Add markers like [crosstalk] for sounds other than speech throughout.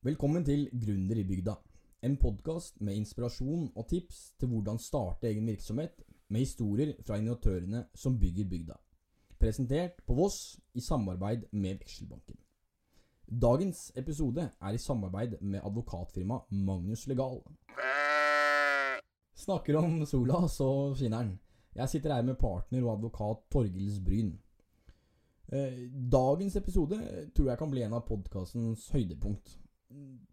Velkommen til Gründer i bygda. En podkast med inspirasjon og tips til hvordan starte egen virksomhet, med historier fra innovatørene som bygger bygda. Presentert på Voss i samarbeid med Vekselbanken. Dagens episode er i samarbeid med advokatfirmaet Magnus Legal. Snakker om sola, så skinner den. Jeg sitter her med partner og advokat Torgils Bryn. Eh, Dagens episode tror jeg kan bli en av podkastens høydepunkt.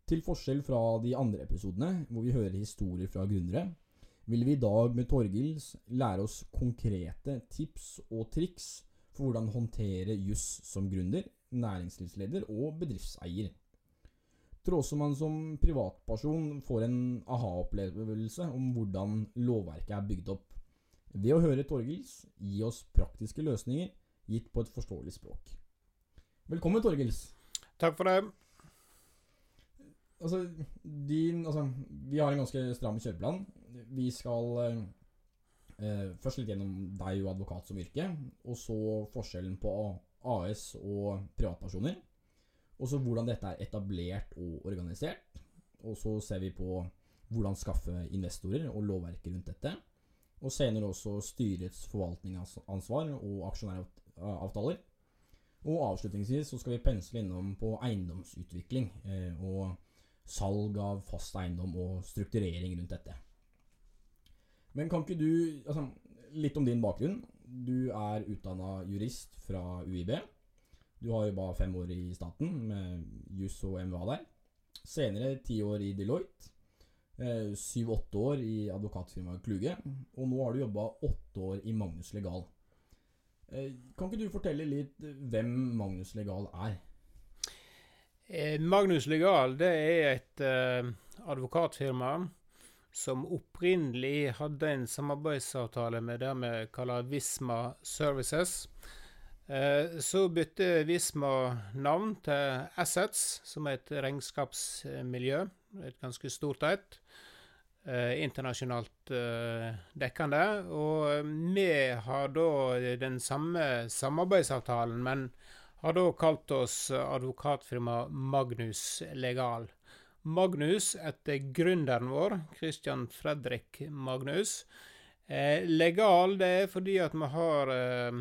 Til forskjell fra de andre episodene, hvor vi hører historier fra gründere, vil vi i dag med Torgils lære oss konkrete tips og triks for hvordan håndtere juss som gründer, næringslivsleder og bedriftseier. Tror også man som privatperson får en aha-opplevelse om hvordan lovverket er bygd opp. Ved å høre Torgils gi oss praktiske løsninger gitt på et forståelig språk. Velkommen, Torgils. Takk for det. Altså, din, altså, vi har en ganske stram kjøreplan. Vi skal eh, først litt gjennom deg og advokat som yrke, og så forskjellen på AS og privatpersoner. Og så hvordan dette er etablert og organisert. Og så ser vi på hvordan skaffe investorer og lovverket rundt dette. Og senere også styrets forvaltningsansvar og aksjonæravtaler. Og avslutningsvis så skal vi pensle innom på eiendomsutvikling eh, og salg av fast eiendom og strukturering rundt dette. Men kan ikke du altså, Litt om din bakgrunn. Du er utdanna jurist fra UiB. Du har jobba fem år i staten med juss og MVA der. Senere ti år i Deloitte. Eh, Syv-åtte år i advokatfirmaet Kluge. Og nå har du jobba åtte år i Magnus Legal. Eh, kan ikke du fortelle litt hvem Magnus Legal er? Eh, Magnus Legal det er et eh, advokatfirma som opprinnelig hadde en samarbeidsavtale med det vi kaller Visma Services. Eh, så bytte Visma navn til Assets, som er et regnskapsmiljø. Et ganske stort et. Internasjonalt dekkende. Og vi har da den samme samarbeidsavtalen, men har da kalt oss advokatfirma Magnus Legal. Magnus etter gründeren vår, Christian Fredrik Magnus. Eh, legal det er fordi at vi har eh,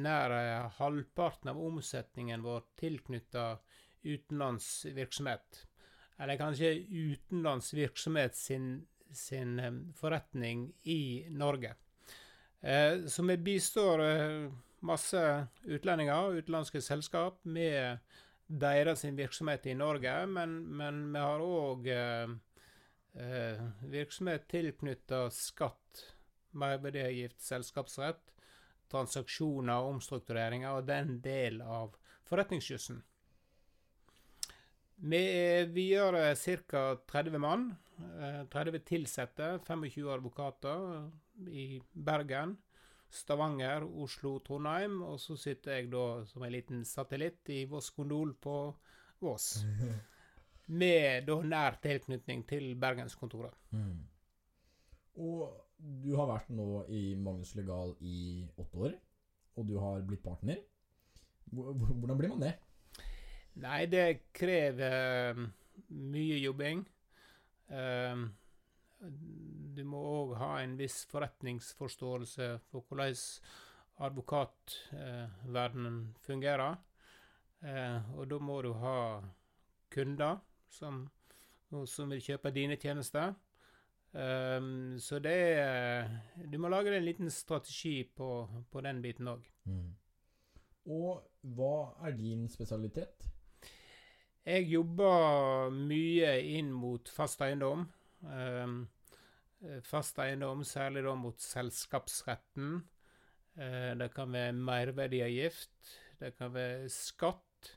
nær halvparten av omsetningen vår tilknytta utenlandsvirksomhet. Eller kanskje utenlandsvirksomhet sin, sin eh, forretning i Norge. Eh, så vi bistår eh, masse utlendinger, utenlandske selskap, med deres virksomhet i Norge, men, men vi har òg eh, eh, virksomhet tilknytta skatt, merverdiavgift, selskapsrett, transaksjoner, omstruktureringer og den del av forretningsjussen. Vi er videre ca. 30 mann. 30 ansatte, 25 advokater i Bergen. Stavanger, Oslo, Trondheim. Og så sitter jeg da som en liten satellitt i Voss Kondol på Voss. [laughs] Med da nær tilknytning til bergenskontoret. Mm. Og du har vært nå i Magnus Legal i åtte år, og du har blitt partner. Hvordan blir man det? Nei, det krever mye jobbing. Du må òg ha en viss forretningsforståelse for hvordan advokatverdenen fungerer. Eh, og da må du ha kunder som, som vil kjøpe dine tjenester. Um, så det er Du må lage en liten strategi på, på den biten òg. Mm. Og hva er din spesialitet? Jeg jobber mye inn mot fast eiendom. Um, fast eiendom, særlig da mot selskapsretten. Uh, det kan være merverdiavgift. Det kan være skatt.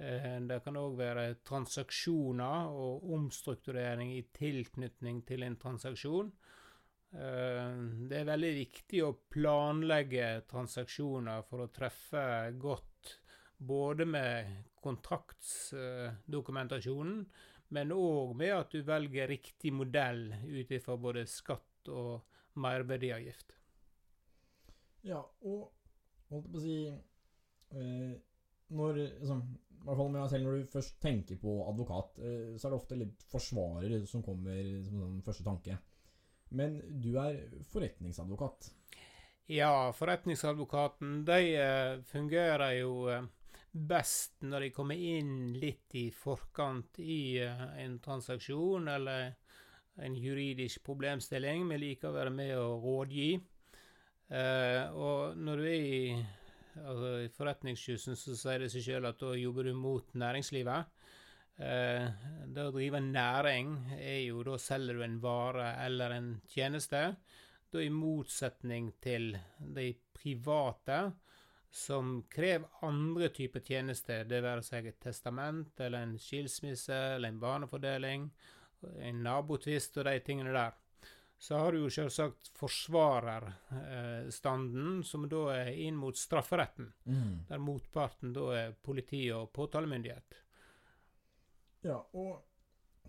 Uh, det kan òg være transaksjoner og omstrukturering i tilknytning til en transaksjon. Det er veldig viktig å planlegge transaksjoner for å treffe godt både med kontraktsdokumentasjonen, men òg med at du velger riktig modell ut ifra både skatt og merverdiavgift. Ja, og holdt på å si eh, Når liksom, i hvert fall med meg selv, når du først tenker på advokat, eh, så er det ofte litt forsvarer som kommer som den første tanke. Men du er forretningsadvokat. Ja, forretningsadvokaten de eh, fungerer jo eh, best når de kommer inn litt i forkant i eh, en transaksjon eller en juridisk problemstilling. Vi liker å være med og rådgi. Eh, og når du er i, altså, i forretningsjussen, så sier det seg sjøl at da jobber du mot næringslivet. Eh, det å drive næring er jo da selger du en vare eller en tjeneste. Da i motsetning til de private, som krever andre typer tjenester, det være seg et testament eller en skilsmisse eller en barnefordeling, en nabotvist og de tingene der. Så har du jo selvsagt forsvarerstanden, som da er inn mot strafferetten, Mm. der motparten da er politi og påtalemyndighet. Ja, og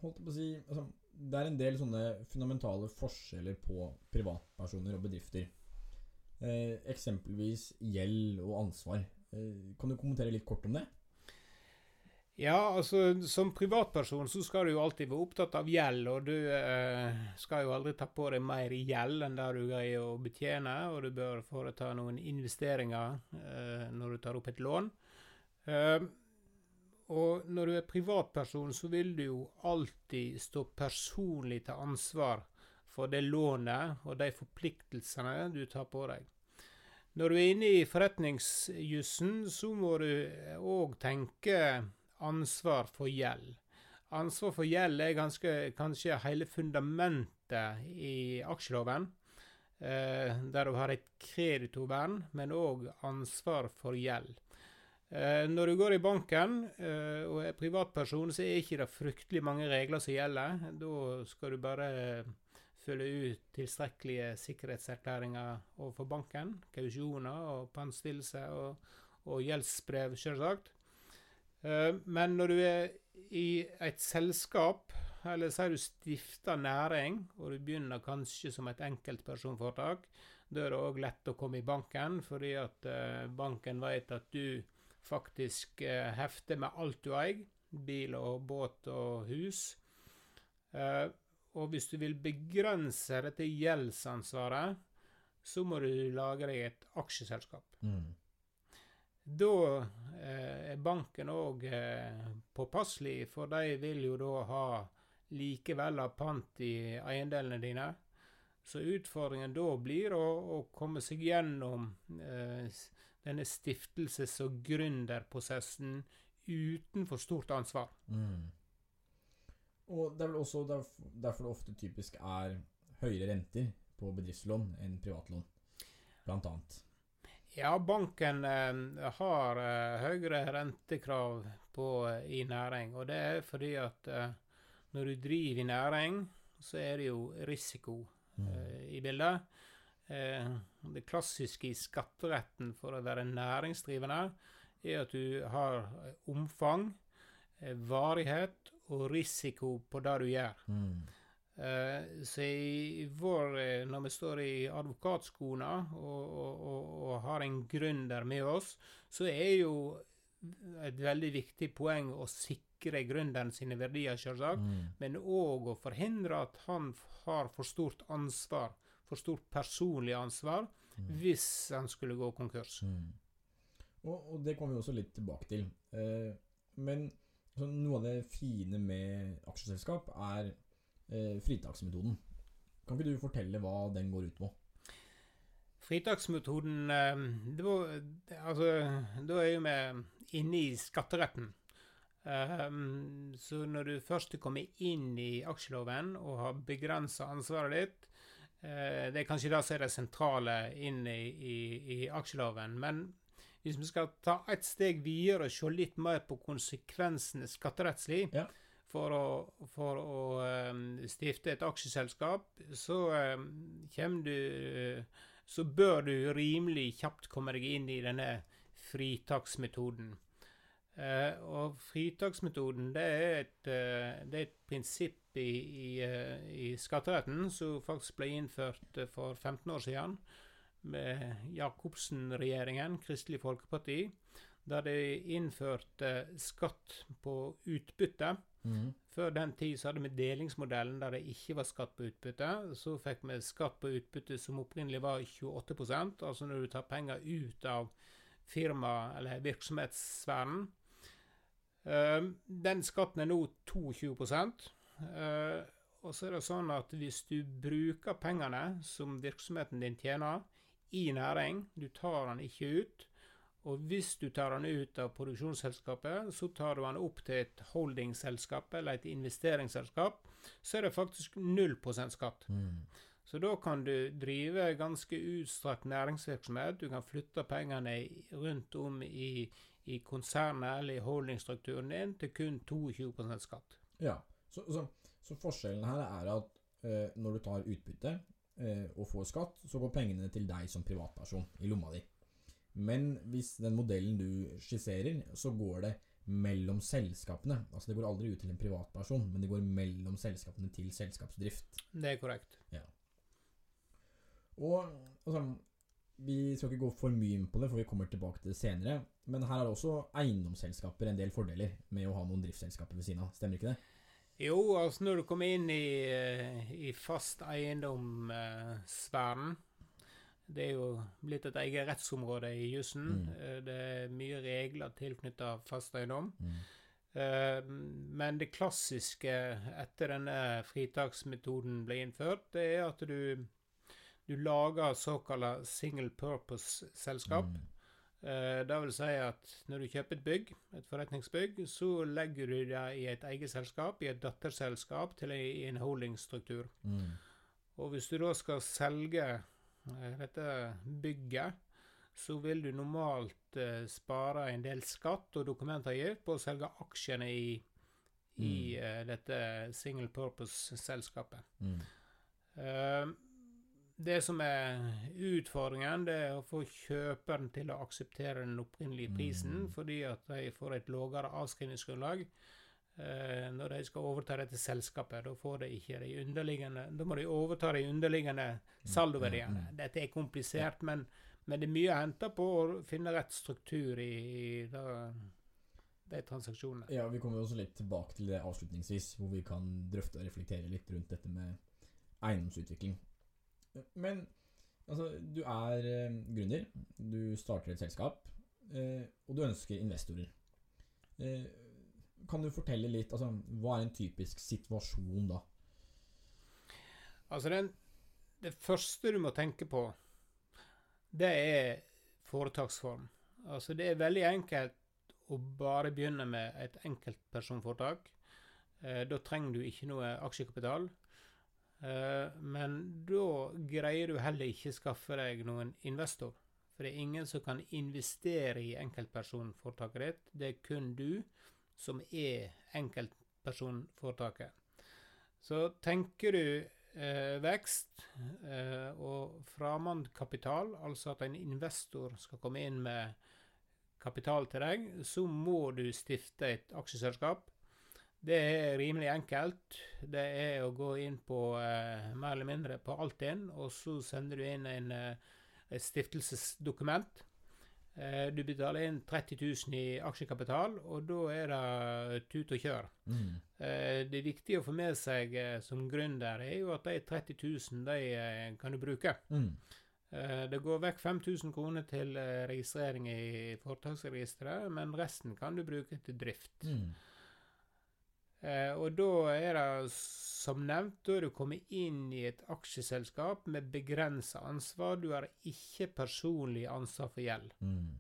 holdt jeg på å si altså, Det er en del sånne fundamentale forskjeller på privatpersoner og bedrifter. Eh, eksempelvis gjeld og ansvar. Eh, kan du kommentere litt kort om det? Ja, altså som privatperson så skal du jo alltid være opptatt av gjeld, og du eh, skal jo aldri ta på deg mer gjeld enn det du greier å betjene, og du bør foreta noen investeringer eh, når du tar opp et lån. Eh, og når du er privatperson, så vil du jo alltid stå personlig til ansvar for det lånet og de forpliktelsene du tar på deg. Når du er inne i forretningsjussen, så må du òg tenke ansvar for gjeld. Ansvar for gjeld er ganske, kanskje hele fundamentet i aksjeloven. Eh, der du har et kreditorvern, men òg ansvar for gjeld. Eh, når du går i banken eh, og er privatperson, så er ikke det fryktelig mange regler som gjelder. Da skal du bare fylle ut tilstrekkelige sikkerhetserklæringer overfor banken. Kausjoner og pantstillelse og, og gjeldsbrev, selvsagt. Eh, Men når du er i et selskap, eller sier du stifter næring, og du begynner kanskje som et enkeltpersonforetak, da er det òg lett å komme i banken, fordi at eh, banken vet at du faktisk eh, hefter med alt du eier. Bil og båt og hus. Og hvis du vil begrense dette gjeldsansvaret, så må du lage deg et aksjeselskap. Da eh, er banken òg eh, påpasselig, for de vil jo da ha likevel ha pant i eiendelene dine. Så utfordringen da blir å, å komme seg gjennom eh, denne stiftelses- og gründerprosessen uten for stort ansvar. Mm. Og det er vel også derf derfor det ofte typisk er høyere renter på bedriftslån enn privatlån, blant annet. Ja, banken eh, har eh, høyere rentekrav på, eh, i næring, og det er fordi at eh, når du driver i næring, så er det jo risiko eh, i bildet. Eh, det klassiske i skatteretten for å være næringsdrivende er at du har omfang, varighet og risiko på det du gjør. Mm. Uh, så i vår, eh, når vi står i advokatskoene og, og, og, og har en gründer med oss, så er jo et veldig viktig poeng å sikre gründeren sine verdier, selvsagt, Mm. men òg å forhindre at han har for stort ansvar, for stort personlig ansvar, Mm. hvis han skulle gå konkurs. Mm. Og, og det kommer vi også litt tilbake til. Uh, men så noe av det fine med aksjeselskap er eh, fritaksmetoden. Kan ikke du fortelle hva den går ut på? Fritaksmetoden eh, det var, det- Altså, da er jo vi inne i skatteretten. Um, så når du først kommer inn i aksjeloven og har begrensa ansvaret ditt uh, Det er kanskje det som er det sentrale inn i, i, i aksjeloven. Men hvis vi skal ta et steg videre og se litt mer på konsekvensene skatterettslig Ja. for å, for å um, stifte et aksjeselskap, så um, kommer du eh, så bør du rimelig kjapt komme deg inn i denne fritaksmetoden. Uh, og fritaksmetoden det er et, uh, det er et prinsipp i, i, uh, i skatteretten som faktisk ble innført for 15 år siden med Jacobsen-regjeringen, Kristelig Folkeparti, der de innførte skatt på utbytte. Mm. Før den tid så hadde vi delingsmodellen der det ikke var skatt på utbytte. Så fikk vi skatt på utbytte som opprinnelig var 28% altså når du tar penger ut av firma- eller virksomhetssfæren. Eh, Den skatten er nå 22 Eh, Og så er det sånn at hvis du bruker pengene som virksomheten din tjener, i næring, du tar den ikke ut, og hvis du tar den ut av produksjonsselskapet, så tar du den opp til et holdingselskap eller et investeringsselskap, så er det faktisk 0% skatt. Mm. Så da kan du drive ganske utstrakt næringsvirksomhet. Du kan flytte pengene rundt om i, i konsernet eller i holdingstrukturen din til kun 22 skatt. Ja, så, så, så forskjellen her er at eh, når du tar utbytte og får skatt, så går pengene til deg som privatperson i lomma di. Men hvis den modellen du skisserer, så går det mellom selskapene. Altså det går aldri ut til en privatperson, men det går mellom selskapene til selskapsdrift. Det er korrekt. Og altså, vi skal ikke gå for mye inn på det, for vi kommer tilbake til det senere. Men her er det også eiendomsselskaper en del fordeler med å ha noen driftsselskaper ved siden av. Stemmer ikke det? Jo, altså når du kommer inn i, eh, i fast eiendom-sfæren Det er jo blitt et eget rettsområde i jussen. Mm. Eh, Det er mye regler tilknyttet fast eiendom. Mm. Eh, Men det klassiske etter denne fritaksmetoden ble innført, det er at du, du lager såkalte single purpose-selskap. Mm. Eh, Det vil si at når du kjøper et bygg, et forretningsbygg, så legger du det i et eget selskap, i et datterselskap til en- holdingstruktur. Mm. Og hvis du da skal selge eh, dette bygget, så vil du normalt eh, spare en del skatt og dokumentavgift på å selge aksjene i, i Mm. dette single purpose-selskapet. Mm. Eh, Det som er utfordringen, det er å få kjøperen til å akseptere den opprinnelige prisen, Mm. fordi at de får et lavere avskrivningsgrunnlag eh, når de skal overta dette selskapet. Da får de ikke de underliggende Da må de overta de underliggende saldoverdiene. Mm, mm. Dette er komplisert, men, men det er mye å hente på å finne rett struktur i, i da, de transaksjonene. Ja, vi kommer også litt tilbake til det avslutningsvis, hvor vi kan drøfte og reflektere litt rundt dette med eiendomsutvikling. Men altså, du er eh, gründer, du starter et selskap, eh, og du ønsker investorer. Eh, kan du fortelle litt, altså, hva er en typisk situasjon da? Altså, den, det første du må tenke på, det er foretaksform. Altså, det er veldig enkelt å bare begynne med et enkeltpersonforetak. Eh, da trenger du ikke noe aksjekapital. Eh, men da greier du heller ikke skaffe deg noen investor. For det er ingen som kan investere i enkeltpersonforetaket ditt. Det er kun du som er enkeltpersonforetaket. Så tenker du eh, vekst eh, og framandkapital, altså at en investor skal komme inn med kapital til deg, så må du stifte et aksjeselskap. Det er rimelig enkelt. Det er å gå inn på eh, mer eller mindre på Altinn, og så sender du inn en, eh, et stiftelsesdokument. Eh, du betaler inn 30 000 i aksjekapital, og da er det tut og kjør. Mm. Eh, Det viktige å få med seg eh, som gründer er jo at de 30 000 de eh, kan du bruke. Mm. Eh, Det går vekk 5000 kroner til registrering i foretaksregisteret, men resten kan du bruke til drift. Mm. Eh, Og da er det som nevnt, da er du kommet inn i et aksjeselskap med begrensa ansvar. Du har ikke personlig ansvar for gjeld. Mm.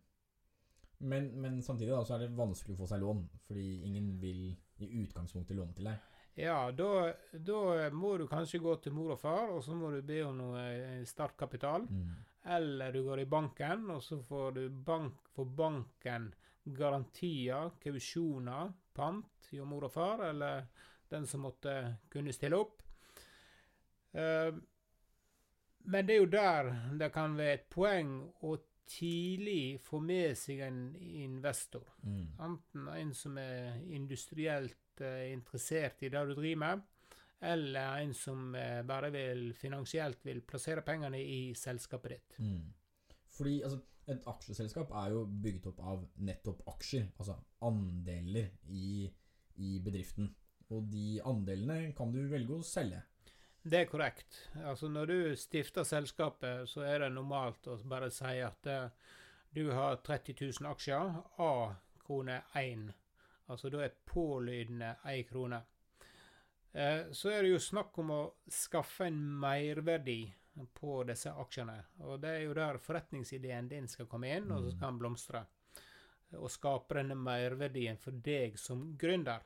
Men, men samtidig da, så er det vanskelig å få seg lån, fordi ingen vil i utgangspunktet låne til deg. Ja, da, da må du kanskje gå til mor og far, og så må du be om noe eh, startkapital. Mm. Eller du går i banken, og så får du bank, får banken garantier, kausjoner, pant jo mor og far, eller den som måtte kunne stille opp. Eh, men det er jo der det kan være et poeng å tidlig få med seg en investor. Mm. Enten en som er industrielt eh, interessert i det du driver med, eller en som eh, bare vil finansielt vil plassere pengene i selskapet ditt. Mm. Fordi altså, et aksjeselskap er jo bygget opp av nettopp aksjer, altså andeler i, i bedriften. Og de andelene kan du velge å selge. Det er korrekt. Altså Når du stifter selskapet, så er det normalt å bare si at eh, du har 30 000 aksjer, A krone 1. Altså da er pålydende 1 krone. Eh, så er det jo snakk om å skaffe en merverdi på disse aksjene. Og det er jo der forretningsideen din skal komme inn, og så skal den blomstre. Og skape denne merverdien for deg som gründer.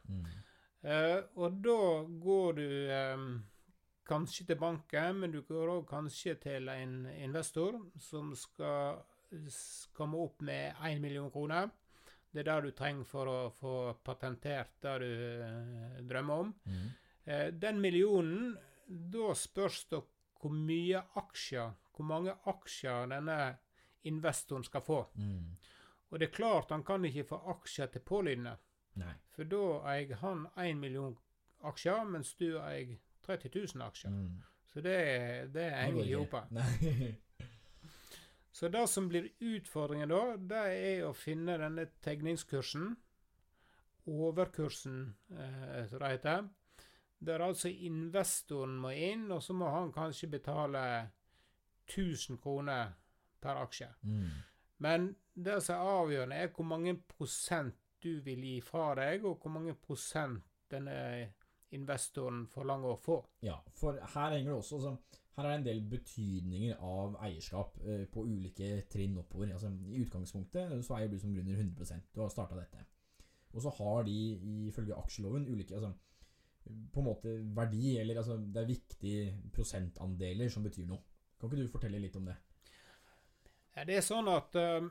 Eh, og da går du um, kanskje til banken, men du går òg kanskje til en investor som skal komme opp med 1 million kroner. Det er det du trenger for å få patentert det du eh, drømmer om. Eh, den millionen, da spørs det hvor mye aksjer, hvor mange aksjer denne investoren skal få. Mm. Og det er klart han kan ikke få aksjer til pålydende, Nei. for da eier han 1 million aksjer, mens du eier 30 000 aksjer. Mm. Så det, det henger går ikke. [laughs] Nei. Så det som blir utfordringen da, det er å finne denne tegningskursen, overkursen, eh, som det heter, der altså investoren må inn, og så må han kanskje betale 1000 kroner per aksje. Mm. Men det som er avgjørende, er hvor mange prosent du vil gi fra deg, og hvor mange prosent denne investoren forlanger å få. Ja, for her henger det også altså, Her er det en del betydninger av eierskap eh, på ulike trinn oppover. Altså, I utgangspunktet så eier du som grunner 100 Du har starta dette. Og så har de ifølge aksjeloven ulike altså, på en måte verdi, eller altså, det er viktige prosentandeler som betyr noe. Kan ikke du fortelle litt om det? Det er sånn at uh,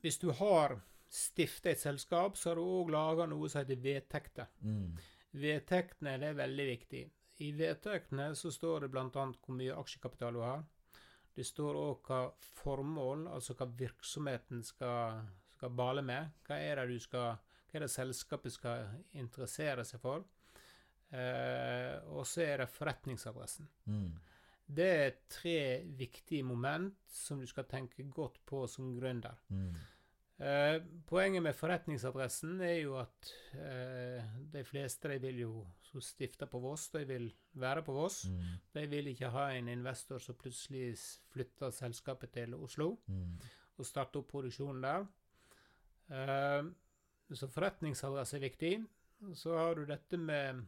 hvis du har stiftet et selskap, så har du òg laga noe som heter vedtekter. Mm. Vedtektene det er veldig viktig. I vedtektene så står det bl.a. hvor mye aksjekapital du har. Det står òg hva formål, altså hva virksomheten skal, skal bale med. Hva er det du skal hva er det selskapet skal interessere seg for? Eh, og så er det forretningsadressen. Mm. Det er tre viktige moment som du skal tenke godt på som gründer. Mm. Eh, poenget med forretningsadressen er jo at eh, de fleste de vil jo som stifter på Voss, de vil være på Voss. Mm. De vil ikke ha en investor som plutselig flytter selskapet til Oslo Mm. og starter opp produksjonen der. Eh, så forretningsadresse er viktig. Så har du dette med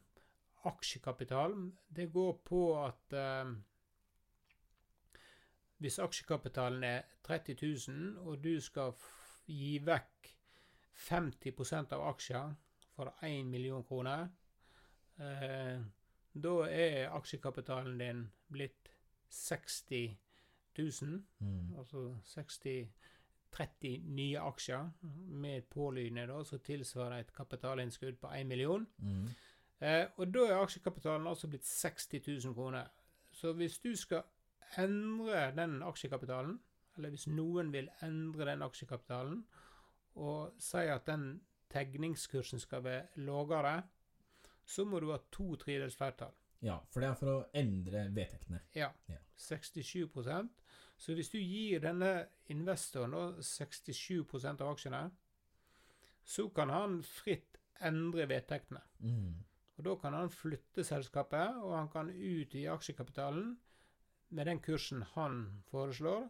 aksjekapital. Det går på at eh, hvis aksjekapitalen er 30 000, og du skal gi vekk 50% av aksjer for 1 million kroner, eh, da er aksjekapitalen din blitt 60 000 Mm. altså 60-30 nye aksjer med pålydende da, som tilsvarer et kapitalinnskudd på 1 million. Mm. Eh, og da er aksjekapitalen altså blitt 60 000 kroner. Så hvis du skal endre den aksjekapitalen, eller hvis noen vil endre den aksjekapitalen, og si at den tegningskursen skal være lavere, så må du ha to tredels flertall. Ja, for det er for å endre vedtektene. Ja. Ja. 67 Så hvis du gir denne investoren da 67 av aksjene, så kan han fritt endre vedtektene. Mm. Og Da kan han flytte selskapet, og han kan ut i aksjekapitalen med den kursen han foreslår.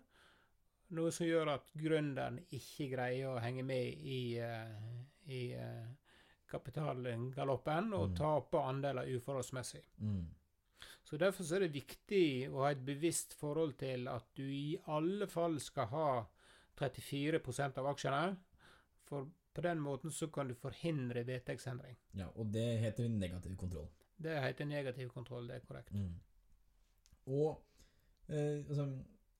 Noe som gjør at gründeren ikke greier å henge med i, eh, i eh, kapitalgaloppen og Mm. taper andeler uforholdsmessig. Mm. Så Derfor så er det viktig å ha et bevisst forhold til at du i alle fall skal ha 34% av aksjene. For på den måten så kan du forhindre vedtektsendring. Ja, og det heter negativ kontroll. Det heter negativ kontroll, det er korrekt. Mm. Og eh, altså,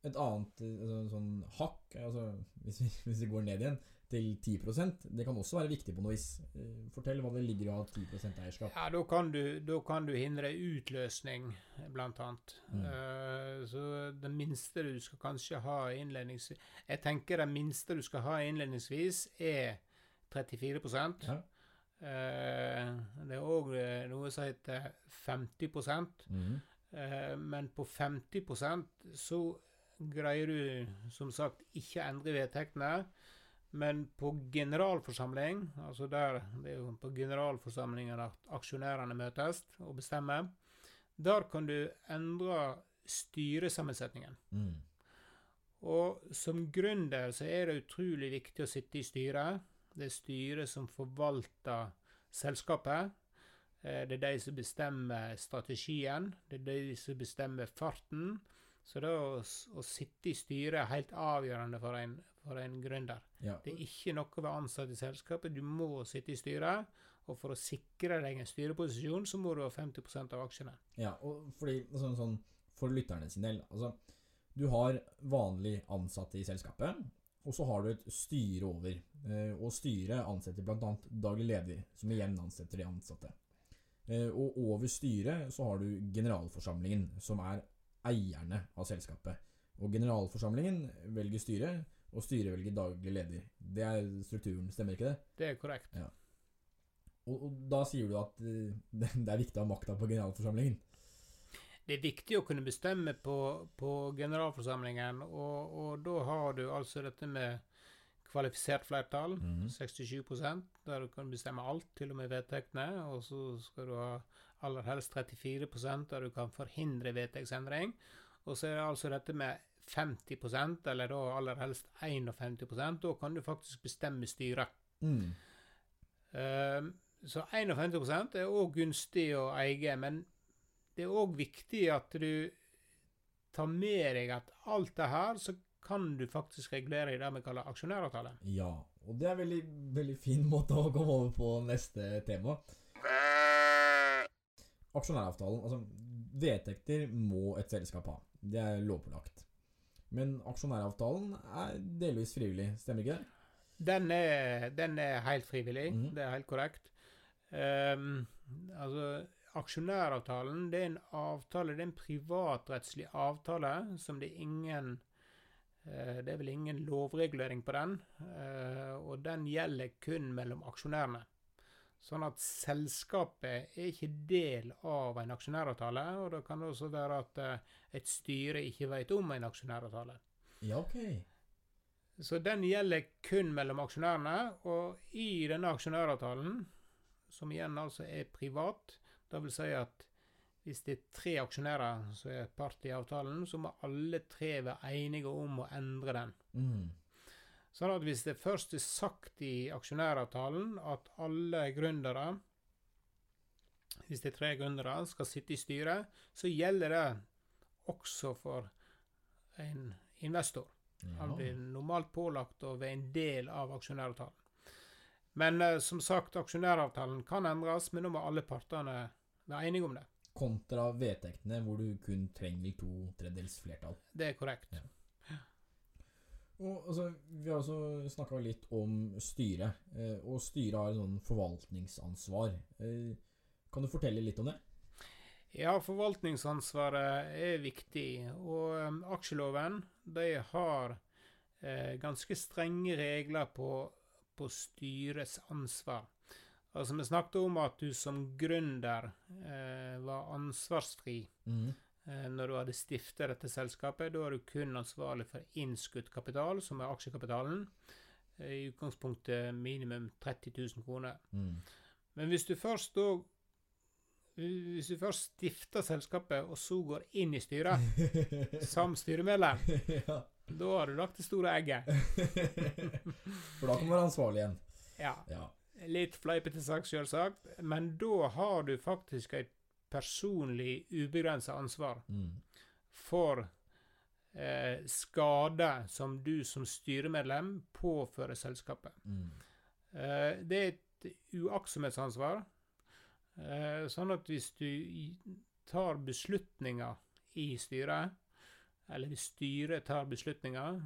et annet eh, altså, sånn hakk, altså, hvis, vi, [laughs] hvis vi går ned igjen til 10% det kan også være viktig på noe vis. Eh, fortell hva det ligger i å ha 10% eierskap. Ja, da kan du, da kan du hindre utløsning, blant annet. Mm. Uh, så det minste du skal kanskje ha innledningsvis Jeg tenker det minste du skal ha innledningsvis, er 34 Ja. Eh, det er òg noe som heter 50 Mm. eh, Men på 50% så greier du som sagt ikke endre vedtektene. Men på generalforsamling, altså der det er jo på generalforsamlingen at aksjonærene møtes og bestemmer, der kan du endre styresammensetningen. Mm. Og som gründer så er det utrolig viktig å sitte i styret. Det er styret som forvalter selskapet. Eh, Det er de som bestemmer strategien. Det er de som bestemmer farten. Så det å, å sitte i styret er helt avgjørende for en, for en gründer. Ja. Det er ikke noe å være ansatt i selskapet. Du må sitte i styret. Og for å sikre deg en styreposisjon, så må du ha 50% av aksjene. Ja, og fordi sånn, sånn For lytterne sin del Altså, du har vanlig ansatte i selskapet, og så har du et styre over. Eh, og styret ansetter bl.a. daglig leder, som igjen ansetter de ansatte. Eh, og over styret så har du generalforsamlingen, som er eierne av selskapet. Og generalforsamlingen velger styret, og styret velger daglig leder. Det er strukturen, stemmer ikke det? Det er korrekt. Og, og da sier du at eh, det, [laughs] det er viktig å ha makta på generalforsamlingen. Det er viktig å kunne bestemme på, på generalforsamlingen, og, og da har du altså dette med kvalifisert flertall, Mhm. 67 der du kan bestemme alt, til og med vedtektene, og så skal du ha aller helst 34% der du kan forhindre vedtektsendring, og så er det altså dette med 50% eller da aller helst 51% da kan du faktisk bestemme styret. Mm. Um, så 51 er òg gunstig å eie, men det er òg viktig at du tar med deg at alt det her, så kan du faktisk regulere i det vi kaller aksjonæravtale. Ja, og det er en veldig, veldig fin måte å komme over på neste tema. Aksjonæravtalen, altså vedtekter må et selskap ha. Det er lovpålagt. Men aksjonæravtalen er delvis frivillig, stemmer ikke det? Den er, den er helt frivillig, Mhm. det er helt korrekt. Um, altså, aksjonæravtalen det er en avtale, det er en privatrettslig avtale som det er ingen eh, Det er vel ingen lovregulering på den, eh, og den gjelder kun mellom aksjonærene. Sånn at selskapet er ikke del av en aksjonæravtale, og det kan også være at eh, et styre ikke vet om en aksjonæravtale. Ja, ok. Så den gjelder kun mellom aksjonærene, og i denne aksjonæravtalen, som igjen altså er privat, det vil si at hvis det er tre aksjonærer som er part i avtalen, så må alle tre være enige om å endre den. Mm. Sånn at hvis det først er sagt i aksjonæravtalen at alle gründere, hvis det er tre gründere, skal sitte i styret, så gjelder det også for en investor. Han blir normalt pålagt å være en del av aksjonæravtalen. Men eh, som sagt, aksjonæravtalen kan endres, men nå må alle partene være enige om det. Kontra vedtektene, hvor du kun trenger to tredjedels flertall. Det er korrekt. Ja. Og altså, Vi har også snakka litt om styret, eh, og styret har et sånn forvaltningsansvar. Eh, kan du fortelle litt om det? Ja, forvaltningsansvaret er viktig, og um, aksjeloven de har eh, ganske strenge regler på, på styrets ansvar. Altså, Vi snakket om at du som gründer eh, var ansvarsfri Mm. eh, når du hadde stiftet dette selskapet. Da er du kun ansvarlig for innskutt kapital, som er aksjekapitalen. eh, I utgangspunktet minimum 30 000 kroner. Mm. Men hvis du først da Hvis du først stifter selskapet, og så går inn i styret [laughs] som styremedlem, ja. da har du lagt det store egget. [laughs] For da kan du være ansvarlig igjen. Ja. Ja. Litt fleipete sak, selvsagt, men da har du faktisk et personlig ubegrensa ansvar Mm. for eh, skade som du som styremedlem påfører selskapet. Mm. Eh, det er et uaktsomhetsansvar. Eh, sånn at hvis du tar beslutninger i styret, eller styret tar beslutninger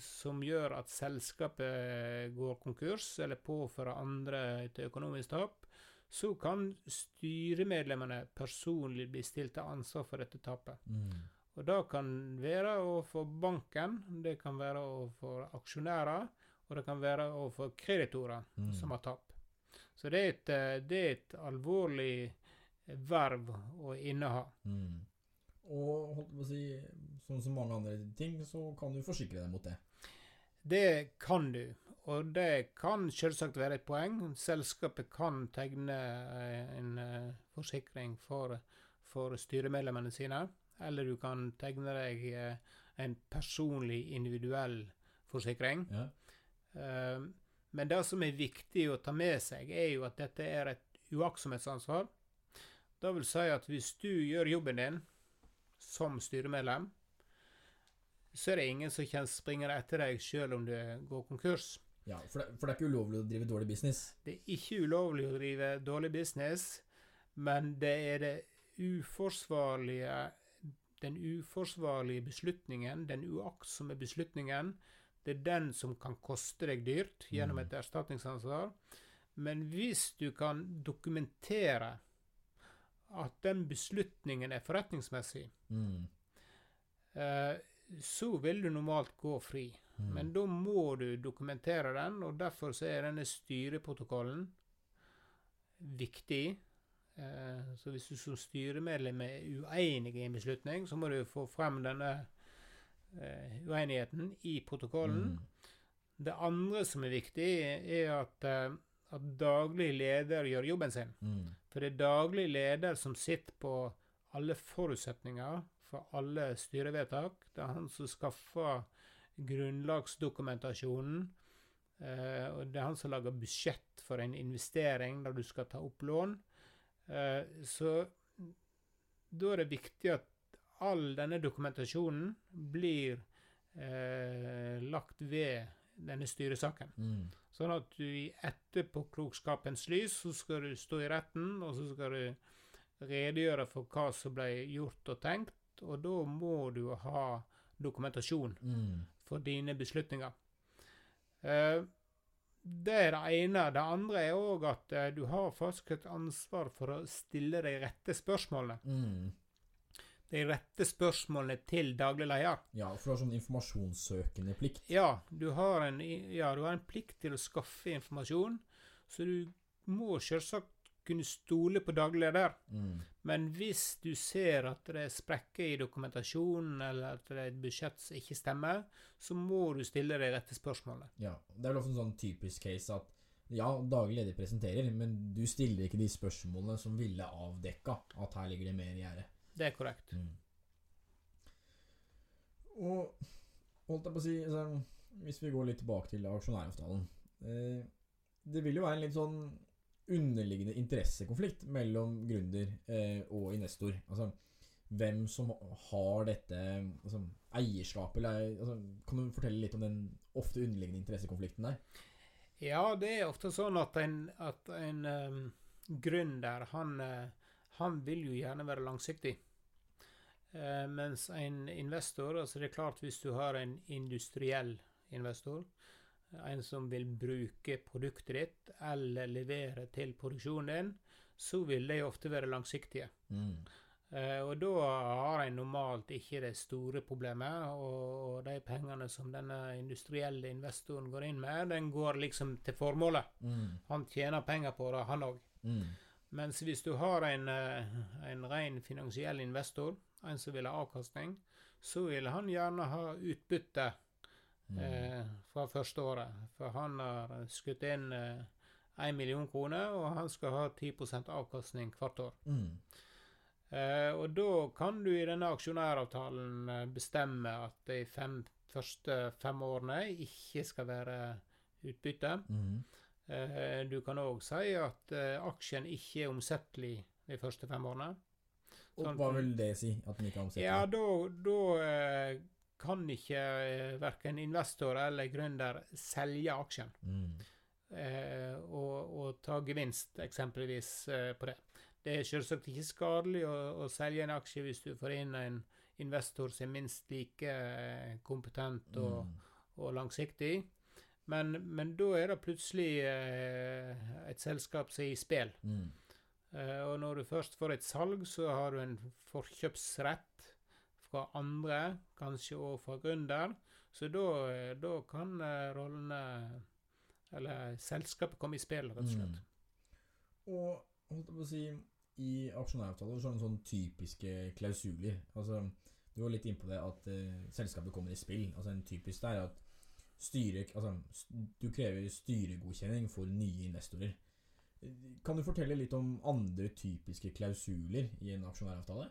som gjør at selskapet går konkurs, eller påfører andre et økonomisk tap, så kan styremedlemmene personlig bli stilt til ansvar for dette tapet. Mm. Og det kan være overfor banken, det kan være overfor aksjonærer, og det kan være overfor kreditorer Mm. som har tap. Så det er et, det er et alvorlig verv å inneha. Mm. Og holdt på å si, sånn som mange andre ting, så kan du forsikre deg mot det. Det kan du, og det kan selvsagt være et poeng. Selskapet kan tegne eh, en eh, forsikring for, for styremedlemmene sine, eller du kan tegne deg eh, en personlig, individuell forsikring. Ja. Men det som er viktig å ta med seg, er jo at dette er et uaktsomhetsansvar. Det vil si at hvis du gjør jobben din som styremedlem, så er det ingen som kan springe etter deg selv om du går konkurs. Ja, for det, for det er ikke ulovlig å drive dårlig business. Det er ikke ulovlig å drive dårlig business, men det er det uforsvarlige den uforsvarlige beslutningen, den uaktsomme beslutningen, det er den som kan koste deg dyrt gjennom Mm. et erstatningsansvar. Men hvis du kan dokumentere at den beslutningen er forretningsmessig, Mm. eh, så vil du normalt gå fri. Mm. Men da må du dokumentere den, og derfor så er denne styreprotokollen viktig. Eh, så hvis du som styremedlem er uenig i en beslutning, så må du få frem denne eh, uenigheten i protokollen. Mm. Det andre som er viktig, er at, eh, at daglig leder gjør jobben sin. Mm. For det er daglig leder som sitter på alle forutsetninger for alle styrevedtak. Det er han som skaffer grunnlagsdokumentasjonen. Eh, og det er han som lager budsjett for en investering der du skal ta opp lån. Eh, så da er det viktig at all denne dokumentasjonen blir eh, lagt ved denne styresaken. Mm. Sånn at du i etterpåklokskapens lys så skal du stå i retten, og så skal du redegjøre for hva som ble gjort og tenkt, og da må du ha dokumentasjon Mm. for dine beslutninger. Eh, det er det ene. Det andre er òg at eh, du har faktisk et ansvar for å stille de rette spørsmålene. Mm. De rette spørsmålene til daglig leder. Ja, for du har sånn informasjonssøkende plikt. Ja, du har en, ja, du har en plikt til å skaffe informasjon, så du må selvsagt kunne stole på daglig leder. Mm. Men hvis du ser at det er sprekker i dokumentasjonen, eller at det er et budsjett som ikke stemmer, så må du stille deg dette spørsmålet. Ja. Det er vel ofte en sånn typisk case at ja, daglig leder presenterer, men du stiller ikke de spørsmålene som ville avdekka at her ligger det mer i gjerdet. Det er korrekt. Mm. Og holdt jeg på å si altså, Hvis vi går litt tilbake til aksjonæravtalen eh, Det vil jo være en litt sånn underliggende interessekonflikt mellom gründer eh, og investor. Altså hvem som har dette altså, eierskapet, altså, Kan du fortelle litt om den ofte underliggende interessekonflikten der? Ja, det er ofte sånn at en, at en um, gründer, han, eh, han vil jo gjerne være langsiktig. Uh, mens en investor, altså det er klart hvis du har en industriell investor, en som vil bruke produktet ditt eller levere til produksjonen din, så vil de ofte være langsiktige. Mm. Uh, og da har en normalt ikke det store problemet, og, og de pengene som denne industrielle investoren går inn med, den går liksom til formålet. Mm. Han tjener penger på det, han òg. Mm. Mens hvis du har en, eh, en ren finansiell investor, en som vil ha avkastning, så vil han gjerne ha utbytte. Eh, fra første året. For han har skutt inn én million kroner, og han skal ha 10 avkastning hvert år. Mm. Eh, og da kan du i denne aksjonæravtalen eh, bestemme at de fem, første fem årene ikke skal være utbytte. Mm. Eh, du kan òg si at eh, aksjen ikke er omsettelig de første fem årene. Og Sånn- hva vil det si? At den ikke er omsettelig? Ja, da, da eh, kan ikke eh, verken investor eller gründer selge aksjen Mm. eh, og, og ta gevinst, eksempelvis, eh, på det. Det er selvsagt ikke skadelig å, å selge en aksje hvis du får inn en investor som er minst like eh, kompetent og, Mm. og langsiktig. Men, men da er det plutselig eh, et selskap som er i spill. Mm. Eh, og når du først får et salg, så har du en forkjøpsrett fra andre, kanskje òg fra gründer. Så da, da kan eh, rollene Eller selskapet komme i spill, rett og slett. Mm. Og holdt jeg på å si i aksjonæravtaler så er det sånne typiske klausuler. Altså, du var litt innpå det at uh, selskapet kommer i spill. Altså En typisk det er at styre, Altså, du krever styregodkjenning for nye investorer. Kan du fortelle litt om andre typiske klausuler i en aksjonæravtale?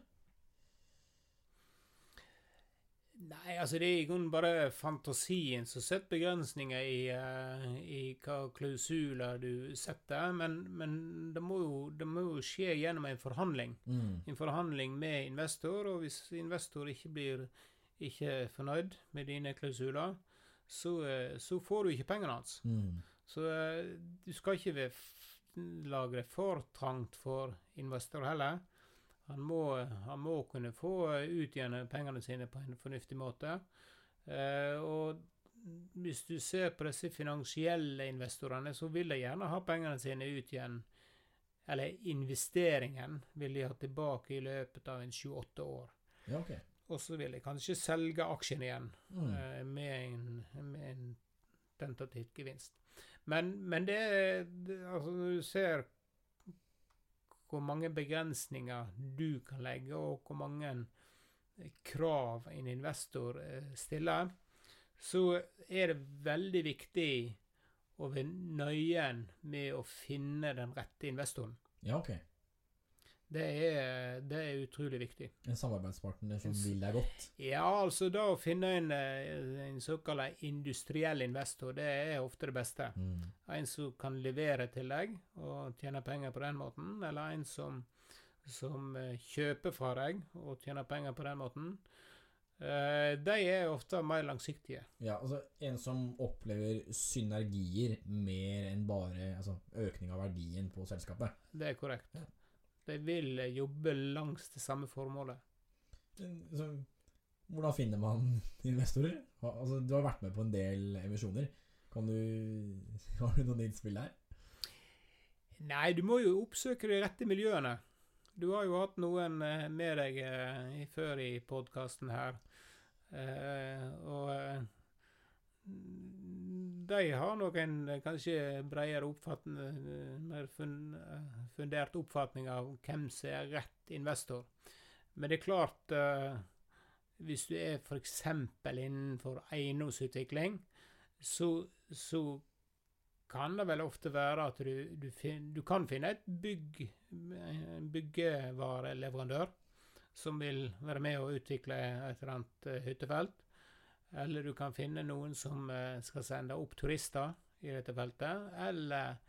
Nei, altså det er i grunnen bare fantasien som setter begrensninger i, uh, i hva klausuler du setter, men, men det, må jo, det må jo skje gjennom en forhandling. Mm. En forhandling med investor, og hvis investor ikke blir ikke fornøyd med dine klausuler, så, uh, så får du ikke pengene hans. Mm. Så uh, du skal ikke lage det for trangt for investor heller. Han må, han må kunne få ut igjen pengene sine på en fornuftig måte. Eh, og hvis du ser på disse finansielle investorene, så vil de gjerne ha pengene sine ut igjen. Eller investeringen vil de ha tilbake i løpet av en sju-åtte år. Ja, okay. Og så vil de kanskje selge aksjen igjen Mm. eh, med, en, med en tentativ gevinst. Men, men det, det Altså, når du ser hvor mange begrensninger du kan legge, og hvor mange eh, krav en investor eh, stiller, så er det veldig viktig å være nøyen med å finne den rette investoren. Ja, ok. Det er, det er utrolig viktig. En samarbeidspartner som vil deg godt. Ja, altså da å finne en, eh, en såkalt industriell investor, det er ofte det beste. Mm. En som kan levere til deg og tjene penger på den måten, eller en som, som eh, kjøper fra deg og tjener penger på den måten. Eh, de er ofte mer langsiktige. Ja, altså en som opplever synergier mer enn bare altså, økning av verdien på selskapet. Det er korrekt. Ja. De vil jobbe langs det samme formålet. Men, Altså, hvordan finner man investorer? Altså, du har vært med på en del emisjoner. Kan du, [laughs] har du noen innspill der? Nei, du må jo oppsøke de rette miljøene. Du har jo hatt noen eh, med deg eh, før i podkasten her. Eh, og de har nok en eh, kanskje bredere oppfatning, eh, mer eh, fundert oppfatning av hvem som er rett investor. Men det er klart Hvis du er f.eks. innenfor eiendomsutvikling, så, så kan det vel ofte være at du, du, fin, du kan finne et bygg, en byggevareleverandør som vil være med å utvikle et eller annet hyttefelt. Eller du kan finne noen som eh, skal sende opp turister i dette feltet. Eller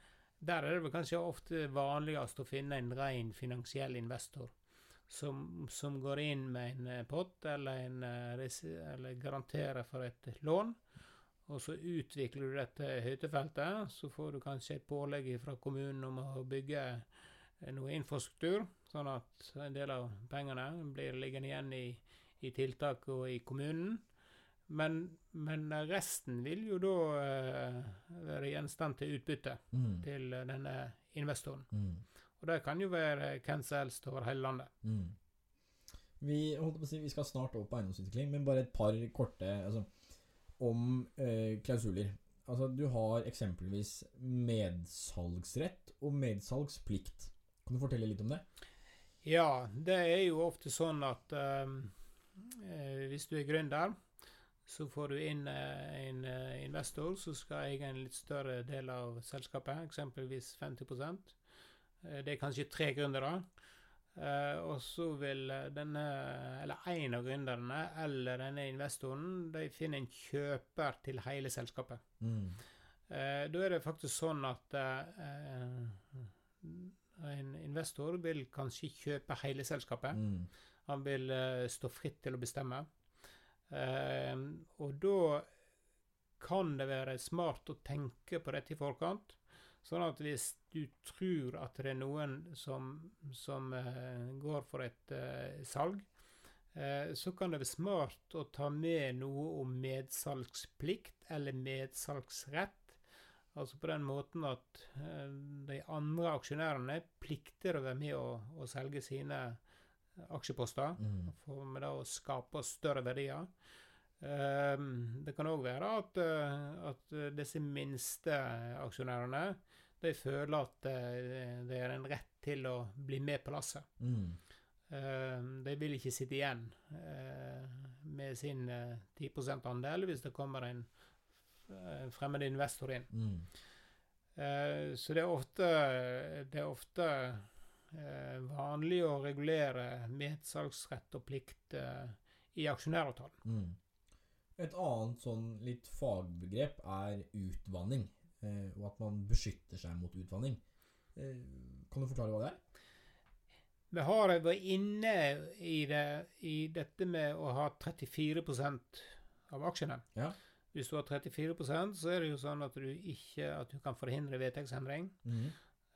der er det vel kanskje ofte vanligst å finne en ren finansiell investor. Som, som går inn med en eh, pott eller, en, eh, eller garanterer for et lån. Og så utvikler du dette hyttefeltet, så får du kanskje et pålegg fra kommunen om å bygge noe infrastruktur, sånn at en del av pengene blir liggende igjen i, i tiltak og i kommunen. Men, men resten vil jo da eh, være gjenstand til utbytte Mm. til denne investoren. Mm. Og det kan jo være hvem som helst over hele landet. Mm. Vi, si, vi skal snart over på eiendomsutvikling, men bare et par korte altså, om eh, klausuler. Altså, du har eksempelvis medsalgsrett og medsalgsplikt. Kan du fortelle litt om det? Ja, det er jo ofte sånn at eh, eh, hvis du er gründer, så får du inn eh, en eh, investor som skal eie en litt større del av selskapet, eksempelvis 50 eh, Det er kanskje tre gründere. Og så vil denne, eller en av gründerne eller denne investoren, de finner en kjøper til hele selskapet. Mm. Da er det faktisk sånn at en investor vil kanskje kjøpe hele selskapet. Mm. Han vil stå fritt til å bestemme. Eh, og da kan det være smart å tenke på dette i forkant. Sånn at hvis du tror at det er noen som, som eh, går for et eh, salg, eh, så kan det være smart å ta med noe om medsalgsplikt eller medsalgsrett. Altså på den måten at de andre aksjonærene plikter å være med å, å selge sine aksjeposter Mm. for med det å skape større verdier. Um, det kan òg være at, eh, at disse minste aksjonærene de føler at eh, det er en rett til å bli med på lasset. Mm. Eh, de vil ikke sitte igjen uh, med sin eh, 10 andel hvis det kommer en fremmed investor inn. Mm. Uh, så det er ofte, det er ofte vanlig å regulere medsalgsrett og plikt eh, i aksjonæravtalen. Mm. Et annet sånn litt fagbegrep er utvanning, eh, og at man beskytter seg mot utvanning. Eh, kan du forklare hva det er? Vi har vært inne i, det, i dette med å ha 34% av aksjene. Ja. Hvis du har 34% så er det jo sånn at du ikke at du kan forhindre vedtektsendring. Mm.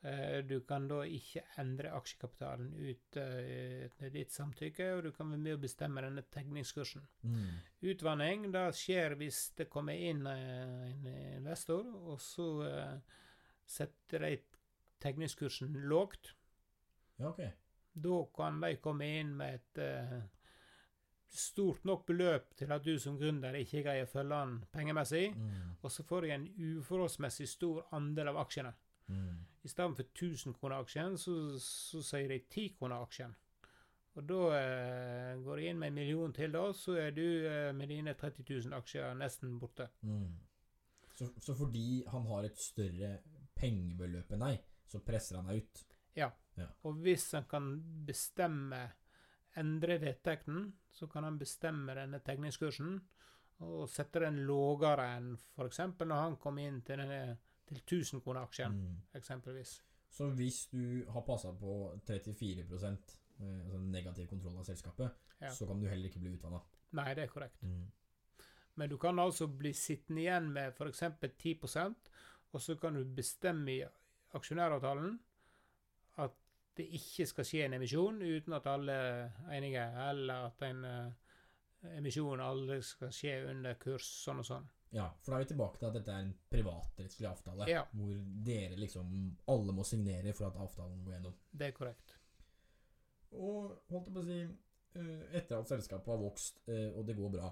Eh, Du kan da ikke endre aksjekapitalen uten ditt samtykke, og du kan være med å bestemme denne tegningskursen. Mm. Utvanning det skjer hvis det kommer inn eh, en investor, og så eh, setter de tegningskursen lågt. Ja, okay. Da kan de komme inn med et eh, stort nok beløp til at du som gründer ikke greier å følge den pengemessig, Mm. og så får de en uforholdsmessig stor andel av aksjene. Mm. I stedet for 1000 kroner aksjen, så, så sier de 10 kroner aksjen. Og da eh, går de inn med en million til, da, så er du eh, med dine 30 000 aksjer nesten borte. Mm. Så, så fordi han har et større pengebeløp enn deg, så presser han deg ut? Ja, Og hvis han kan bestemme endre vedtekten, så kan han bestemme denne tegningskursen og sette den lavere enn f.eks. når han kom inn til, denne, til 1000 kroner aksjen, Mm. eksempelvis. Så hvis du har passa på 34 eh, altså negativ kontroll av selskapet, Ja. så kan du heller ikke bli utvanna. Nei, det er korrekt. Mm. Men du kan altså bli sittende igjen med f.eks. 10% og så kan du bestemme i aksjonæravtalen at det ikke skal skje en emisjon uten at alle er enige, eller at en eh, emisjon aldri skal skje under kurs sånn og sånn. Ja, for da er vi tilbake til at dette er en privatrettslig avtale, Ja. hvor dere liksom alle må signere for at avtalen går gjennom. Det er korrekt. Og holdt jeg på å si eh, Etter at selskapet har vokst, eh, og det går bra,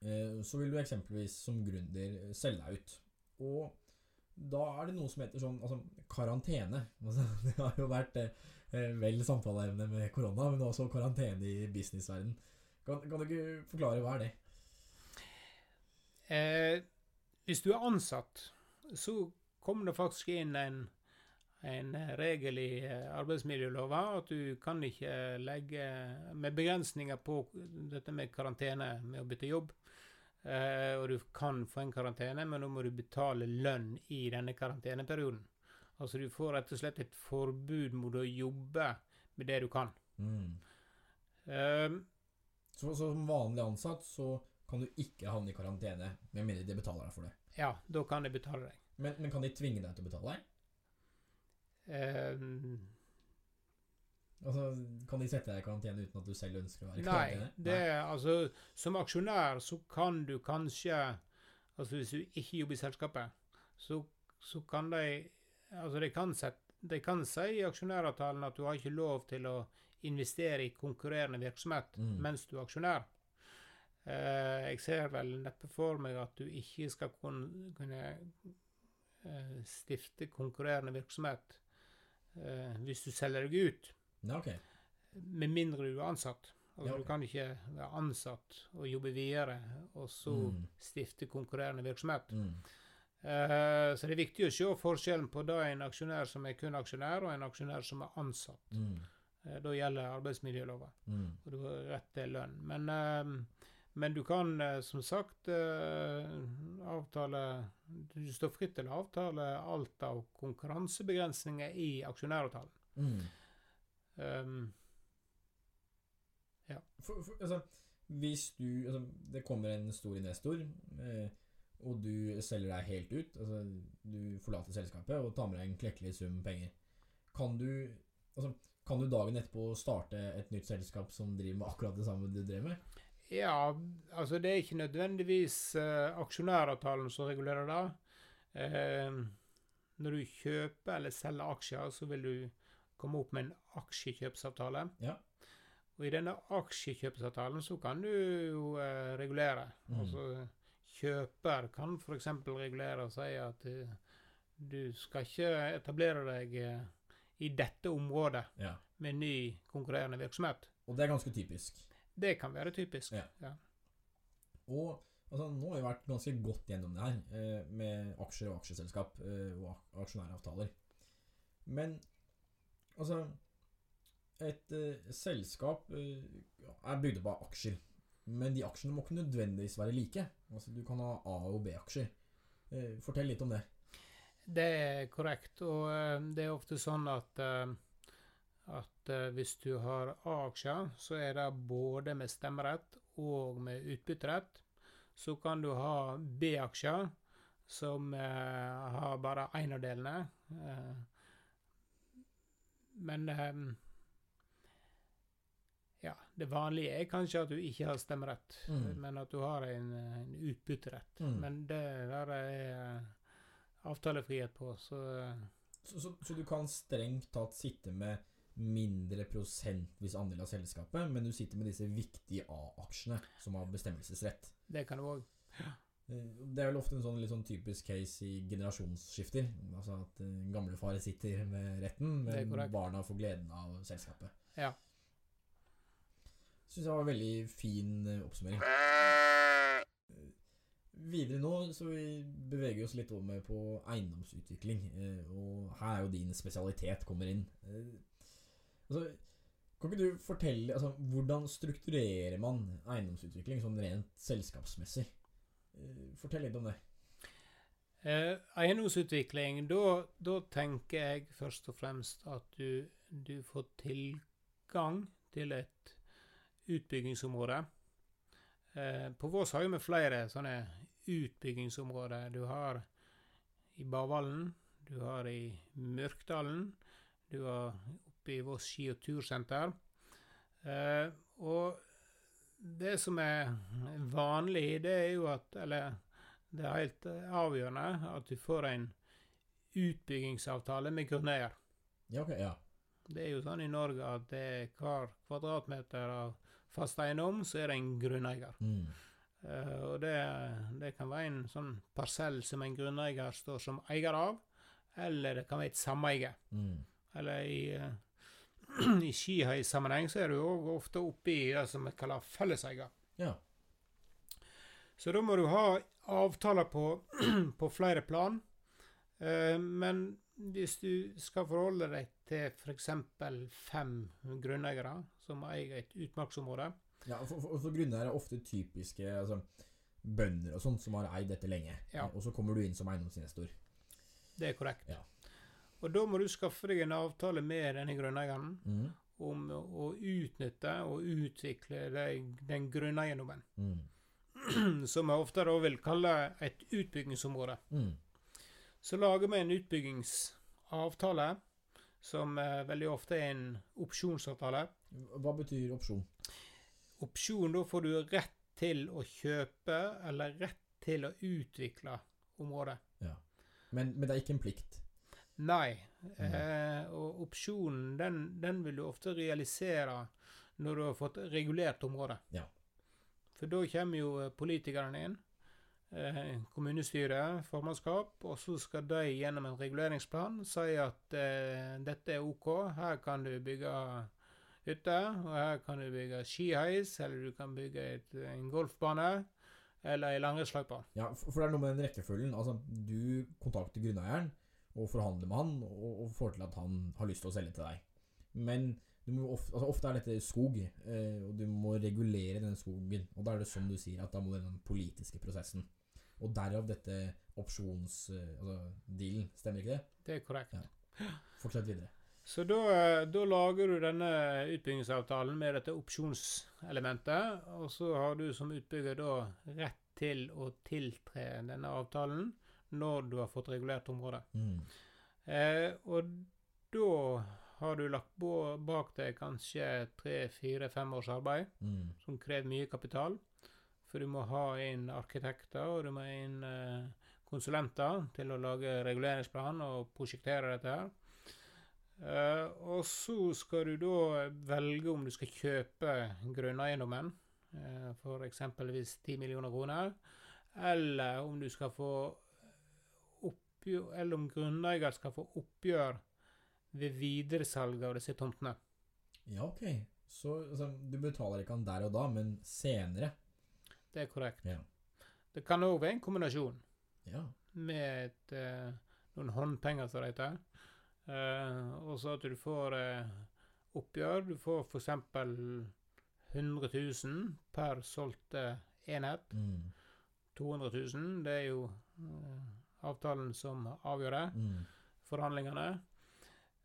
eh, så vil du eksempelvis som gründer selge deg ut. Og da er det noe som heter sånn altså, karantene. [laughs] Altså, det har jo vært vel samtaleevne med korona, men også karantene i businessverden. Kan, kan du ikke forklare hva er det? Eh, hvis du er ansatt, så kommer det faktisk inn en, en regel i eh, arbeidsmiljølova at du kan ikke legge med begrensninger på dette med karantene med å bytte jobb. Eh, og du kan få en karantene, men nå må du betale lønn i denne karanteneperioden. Altså du får rett og slett et forbud mot å jobbe med det du kan. Mm. Eh, Så, så som vanlig ansatt så kan du ikke havne i karantene med mindre de betaler deg for det. ja, da kan de betale deg. Men, men kan de tvinge deg til å betale? Eh, Altså, Kan de sette deg i karantene uten at du selv ønsker å være i karantene? Nei, det er altså Som aksjonær så kan du kanskje Altså hvis du ikke jobber i selskapet, så, så kan de Altså de kan, sette, de kan si i aksjonæravtalen at du har ikke lov til å investere i konkurrerende virksomhet Mm. mens du er aksjonær. Eh, jeg ser vel neppe for meg at du ikke skal kun, kunne eh, stifte konkurrerende virksomhet eh, hvis du selger deg ut. Okay. Med mindre du er ansatt. Altså, Ja, ok. Du kan ikke være ansatt og jobbe videre, og så Mm. stifte konkurrerende virksomhet. Mm. Uh, så det er viktig å se forskjellen på da en aksjonær som er kun aksjonær, og en aksjonær som er ansatt. Mm. Eh, da gjelder arbeidsmiljøloven. Mm. og du har rett til lønn. Men, eh, men du kan eh, som sagt avtale Du står fritt til å avtale alt av konkurransebegrensninger i aksjonæravtalen. Mm. Um, For, for, altså, hvis du altså, Det kommer en stor investor, eh, og du selger deg helt ut. Altså, du forlater selskapet og tar med deg en klekkelig sum penger. Kan du altså, kan du dagen etterpå starte et nytt selskap som driver med akkurat det samme du driver med? Ja, altså det er ikke nødvendigvis uh, aksjonæravtalen som regulerer det. Uh, når du kjøper eller selger aksjer, så vil du komme opp med en aksjekjøpsavtale. Ja. Og i denne aksjekjøpsavtalen så kan du jo uh, regulere. Mm. Altså kjøper kan f.eks. regulere og si at du skal ikke etablere deg eh, i dette området Ja. med ny konkurrerende virksomhet. Og det er ganske typisk. Det kan være typisk. Ja. Og altså, nå har vi vært ganske godt gjennom det her, eh, med aksjer og aksjeselskap eh, og ak aksjonæravtaler. Men altså Et eh, selskap eh, er bygd opp av aksjer. Men de aksjene må ikke nødvendigvis være like. Altså, du kan ha A- og B-aksjer. Fortell litt om det. Det er korrekt. Og eh, det er ofte sånn at eh, at eh, hvis du har A-aksjer, så er det både med stemmerett og med utbytterett. Så kan du ha B-aksjer som har bare én av delene. Men ja, det vanlige er kanskje at du ikke har stemmerett, Mm. men at du har en, en utbytterett. Mm. Men det der er avtalefrihet på, så Så, så, så du kan strengt tatt sitte med mindre prosentvis andel av selskapet, men du sitter med disse viktige A-aksjene som har bestemmelsesrett. det kan du òg. Det er vel ofte en sånn litt sånn typisk case i generasjonsskifter. Altså at eh, gamlefar sitter med retten, men barna får gleden av selskapet. Ja. Syns jeg var en veldig fin eh, oppsummering. Videre nå så vi beveger oss litt over på eiendomsutvikling. eh, Og her er jo din spesialitet kommer inn. Eh, Altså, kan ikke du fortelle altså, Hvordan strukturerer man eiendomsutvikling sånn rent selskapsmessig? Eh, Fortell litt om det. Eh, eiendomsutvikling, da, da tenker jeg først og fremst at du, du får tilgang til et utbyggingsområde. På Vås har vi flere sånne utbyggingsområder. Du har i Bavallen, du har i Mørkdalen, du har oppe i Voss ski- og tursenter. Eh, og det som er vanlig, det er jo at Eller det er helt avgjørende at du får en utbyggingsavtale med grunneier. Ja, okay, ja. Det er jo sånn i Norge at det er hver kvadratmeter av fast eiendom, så er det en grunneier. Mm. Eh, og det, det kan være en sånn parsell som en grunneier står som eier av, eller det kan være et sameie. Mm. Eller i, uh, [clears throat] i skiheissammenheng så er du òg ofte oppe i det som vi kaller felleseier. Ja. Så da må du ha avtaler på, [clears throat] på flere plan. Eh, men hvis du skal forholde deg til f.eks. fem grunneiere som eier et utmarksområde ja for, for, for grunneiere er ofte typiske altså, bønder og sånt som har eid dette lenge. Ja. Og så kommer du inn som eiendomsinvestor. Det er korrekt. Ja. Og da må du skaffe deg en avtale med denne grunneieren Mm. om å utnytte og utvikle deg, den grunneiendommen. [clears throat] Mm. Som jeg ofte da vil kalle et utbyggingsområde. Mm. Så lager vi en utbyggingsavtale, som eh, veldig ofte er en opsjonsavtale. Hva betyr opsjon? Opsjon, da får du rett til å kjøpe eller rett til å utvikle området. Men, men det er ikke en plikt. Nei. Eh, og opsjonen, den, den vil du ofte realisere når du har fått regulert området. Ja. For da kommer jo eh, politikerne inn. Eh, kommunestyre, formannskap, og så skal de gjennom en reguleringsplan si at eh, dette er OK, her kan du bygge hytte, og her kan du bygge skiheis, eller du kan bygge et, en golfbane, eller ei langrennsløype. Ja, for, det er noe med den rekkefølgen. Altså, du kontakter grunneieren og forhandler med han og, og får til at han har lyst til å selge til deg. Men du må ofte, altså, ofte er dette skog, eh, og du må regulere denne skogen. Og da er det som du sier, at da må den politiske prosessen. Og derav dette opsjonsdealen. Eh, altså. Stemmer ikke det? Det er korrekt. Ja. Fortsett videre. Så da, eh, da lager du denne utbyggingsavtalen med dette opsjonselementet, og så har du som utbygger da rett til å tiltre denne avtalen når du har fått regulert området. Mm. Eh, og da har du lagt bak deg kanskje tre, fire, fem års arbeid, Mm. som krever mye kapital. For du må ha inn arkitekter, og du må ha inn eh, konsulenter til å lage reguleringsplan og prosjektere dette her. Eh, og så skal du da velge om du skal kjøpe grunneiendommen eh, for eksempelvis 10 millioner kroner, eller om du skal få oppgjør, eller om grunneier skal få oppgjør ved videresalg av disse tomtene. Ja, ok. Så altså, du betaler ikke han der og da, men senere. Det er korrekt. Ja. Det kan òg være en kombinasjon Ja. med et, eh, noen håndpenger, som det heter. Eh, og så at du får eh, oppgjør. Du får f.eks. 100 000 per solgte enhet. Mm. 200 000, det er jo eh, avtalen som avgjør det. Mm. forhandlingene.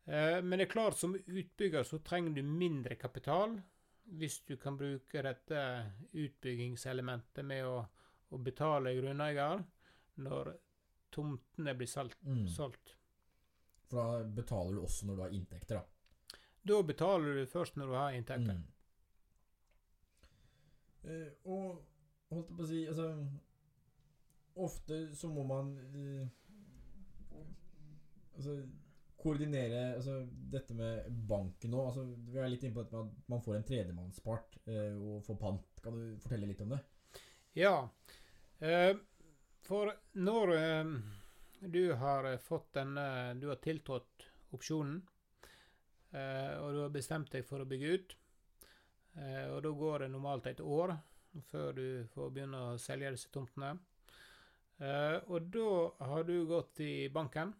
Eh, men det er klart, som utbygger så trenger du mindre kapital hvis du kan bruke dette utbyggingselementet med å, å betale grunneier når tomtene blir solgt. Mm. For da betaler du også når du har inntekter, da. Da betaler du først når du har inntekter. Mm. Eh, og holdt jeg på å si Altså Ofte så må man eh, Altså koordinere altså, dette med banken nå. Altså, vi er litt inne på dette med at man får en tredjemannspart eh, og får pant. Kan du fortelle litt om det? Ja. Eh, for når eh, du har fått denne Du har tiltrådt opsjonen, eh, og du har bestemt deg for å bygge ut, eh, og da går det normalt et år før du får begynne å selge disse tomtene. Eh, og da har du gått i banken,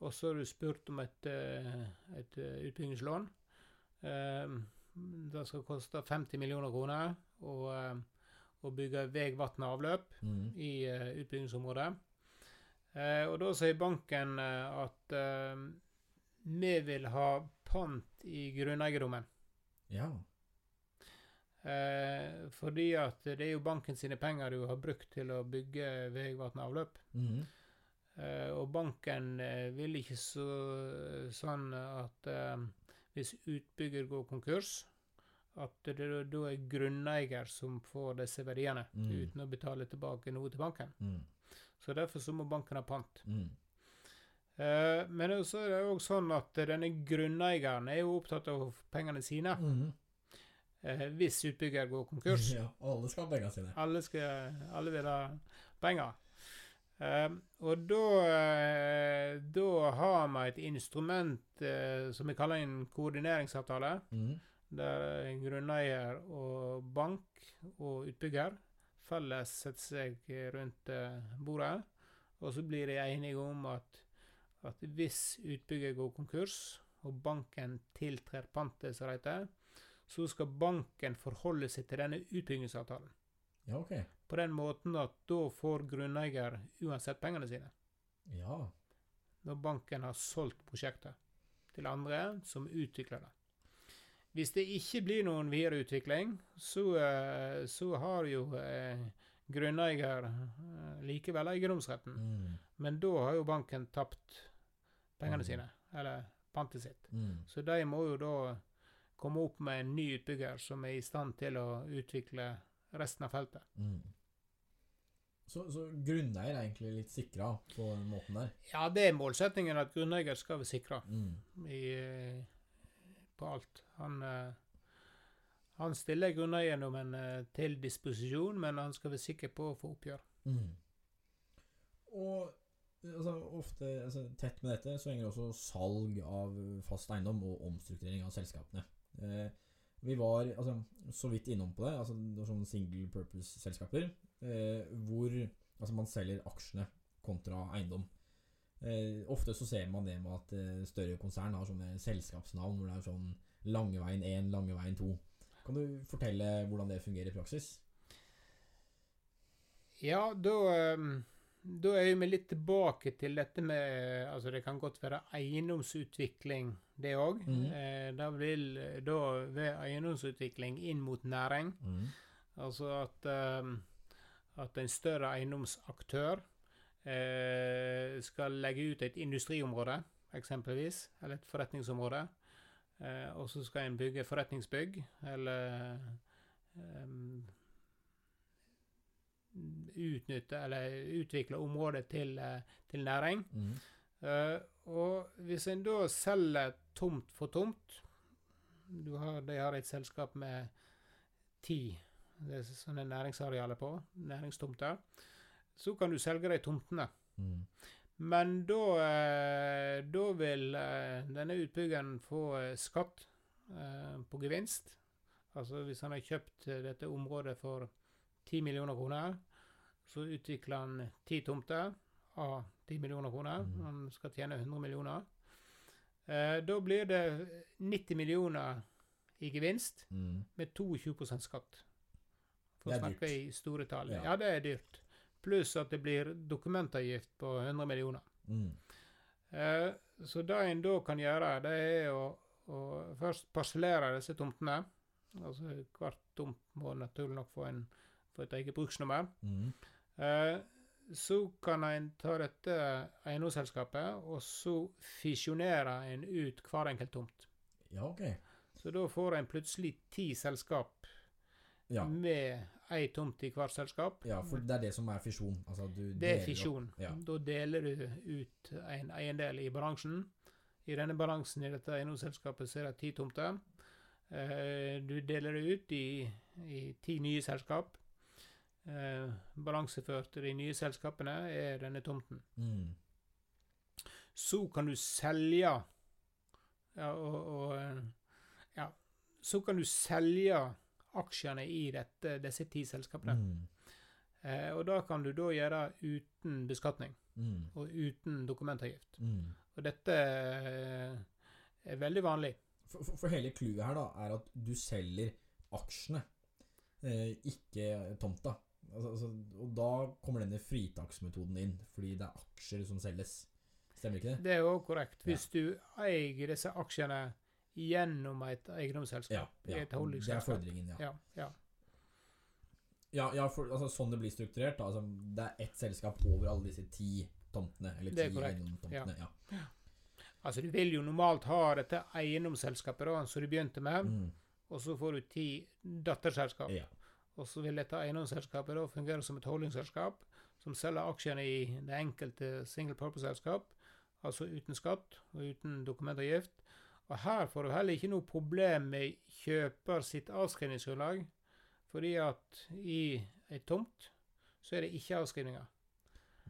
og så har du spurt om et, eh, et eh, utbyggingslån. Eh, det skal koste 50 millioner kroner. eh, å bygge vei, vann og avløp Mm. i eh, utbyggingsområdet. Eh, og da sier banken eh, at eh, vi vil ha pant i grunneiendommen. Ja. Eh, fordi at det er jo banken sine penger du har brukt til å bygge vei, vann avløp. Mm. Eh, og banken vil ikke så, sånn at eh, hvis utbygger går konkurs, at det da er grunneier som får disse verdiene, Mm. uten å betale tilbake noe til banken. Mm. Så derfor så må banken ha pant. Mm. Eh, men så er det òg sånn at denne grunneieren er jo opptatt av pengene sine. Mm. Eh, hvis utbygger går konkurs. [laughs] Ja, alle skal ha pengene sine. Alle, skal, alle vil ha penger. Eh, og da, eh, da har vi et instrument eh, som vi kaller en koordineringsavtale. Mm. Der grunneier og bank og utbygger felles setter seg rundt eh, bordet. Og så blir de enige om at, at hvis utbygger går konkurs, og banken tiltrer pantet, som det heter, så skal banken forholde seg til denne utbyggingsavtalen. Ja, ok. På den måten at da får grunneier uansett pengene sine. Ja. Når banken har solgt prosjektet til andre som utvikler det. Hvis det ikke blir noen videreutvikling, så, eh, så har jo eh, grunneier eh, likevel eiendomsretten. Mm. Men da har jo banken tapt pengene Mm. sine, eller pantet sitt. Mm. Så de må jo da komme opp med en ny utbygger som er i stand til å utvikle resten av feltet. Mm. Så, så grunneier er egentlig litt sikra på den måten der? Ja, det er målsettingen at grunneier skal være sikra Mm. i, på alt. Han, eh, han stiller grunneiendommen eh, til disposisjon, men han skal være sikker på å få oppgjør. Mm. Og altså, ofte altså, tett med dette så henger også salg av fast eiendom og omstrukturering av selskapene. Eh, vi var altså, så vidt innom på det. altså det sånne Single purpose-selskaper eh, hvor altså, man selger aksjene kontra eiendom. Eh, ofte så ser man det med at eh, større konsern har sånne selskapsnavn hvor det er sånn Langeveien 1, Langeveien 2. Kan du fortelle hvordan det fungerer i praksis? Ja, da, eh, da er vi litt tilbake til dette med Altså, det kan godt være eiendomsutvikling, det òg. Mm. Eh, da vil da ved eiendomsutvikling inn mot næring Mm. Altså at, eh, at en større eiendomsaktør skal legge ut et industriområde, eksempelvis, eller et forretningsområde. Eh, og så skal en bygge forretningsbygg, eller eh, utnytte eller utvikle området til, eh, til næring. Mm. Eh, og hvis en da selger tomt for tomt du har, De har et selskap med ti det er sånne næringsarealer på, næringstomter. Så kan du selge de tomtene. Mm. Men da, eh, da vil eh, denne utbyggeren få eh, skatt på gevinst. Altså hvis han har kjøpt dette området for 10 millioner kroner, så utvikler han ti tomter av 10 millioner kroner. Mm. Han skal tjene 100 millioner. Da blir det 90 millioner i gevinst Mm. med 22% skatt. For å snakke i store tall. Ja. Ja. det er dyrt. Pluss at det blir dokumentavgift på 100 millioner. Mm. Eh, så det en da kan gjøre, det er å, å først parsellere disse tomtene. Altså hvert tomt må naturlig nok få, en, få et eget bruksnummer. Mm. Eh, så kan en ta dette eiendomsselskapet, og så fisjonere en ut hver enkelt tomt. Ja, ok. Så da får en plutselig ti selskap Ja. med ei tomt i hvert selskap. ja, for det er det som er fisjon. Altså, du Det er fisjon. Ja. Da deler du ut en eiendel i balansen. I denne balansen i dette eiendomsselskapet så er det ti tomter. Eh, du deler det ut i, i ti nye selskap. Eh, balanseført til de nye selskapene er denne tomten. Mm. Så kan du selge ja, og, og ja, så kan du selge aksjene i dette, disse ti selskapene. Mm. Eh, og da kan du da gjøre uten beskatning Mm. og uten dokumentavgift. Mm. Og dette eh, er veldig vanlig. For, for, for hele clouet her da er at du selger aksjene, eh, ikke tomta. Altså, altså, og da kommer denne fritaksmetoden inn, fordi det er aksjer som selges. Stemmer ikke det? Det er òg korrekt. Hvis du eier disse aksjene gjennom et eiendomsselskap, ja. et Det er fordringen, ja. ja, ja. Ja, ja for, altså, sånn det blir strukturert, da. Altså, det er ett selskap over alle disse ti tomtene. Eller er ti eiendomstomtene. Ja. Altså, du vil jo normalt ha dette eiendomsselskapet da, som du begynte med, Mm. og så får du ti datterselskap. ja. Og så vil dette eiendomsselskapet da fungere som et holdingselskap som selger aksjene i det enkelte single purpose-selskap, altså uten skatt og uten dokumentavgift. Og her får du heller ikke noe problem med kjøper sitt avskrivningsgrunnlag, fordi at i ei tomt så er det ikke avskrivninger.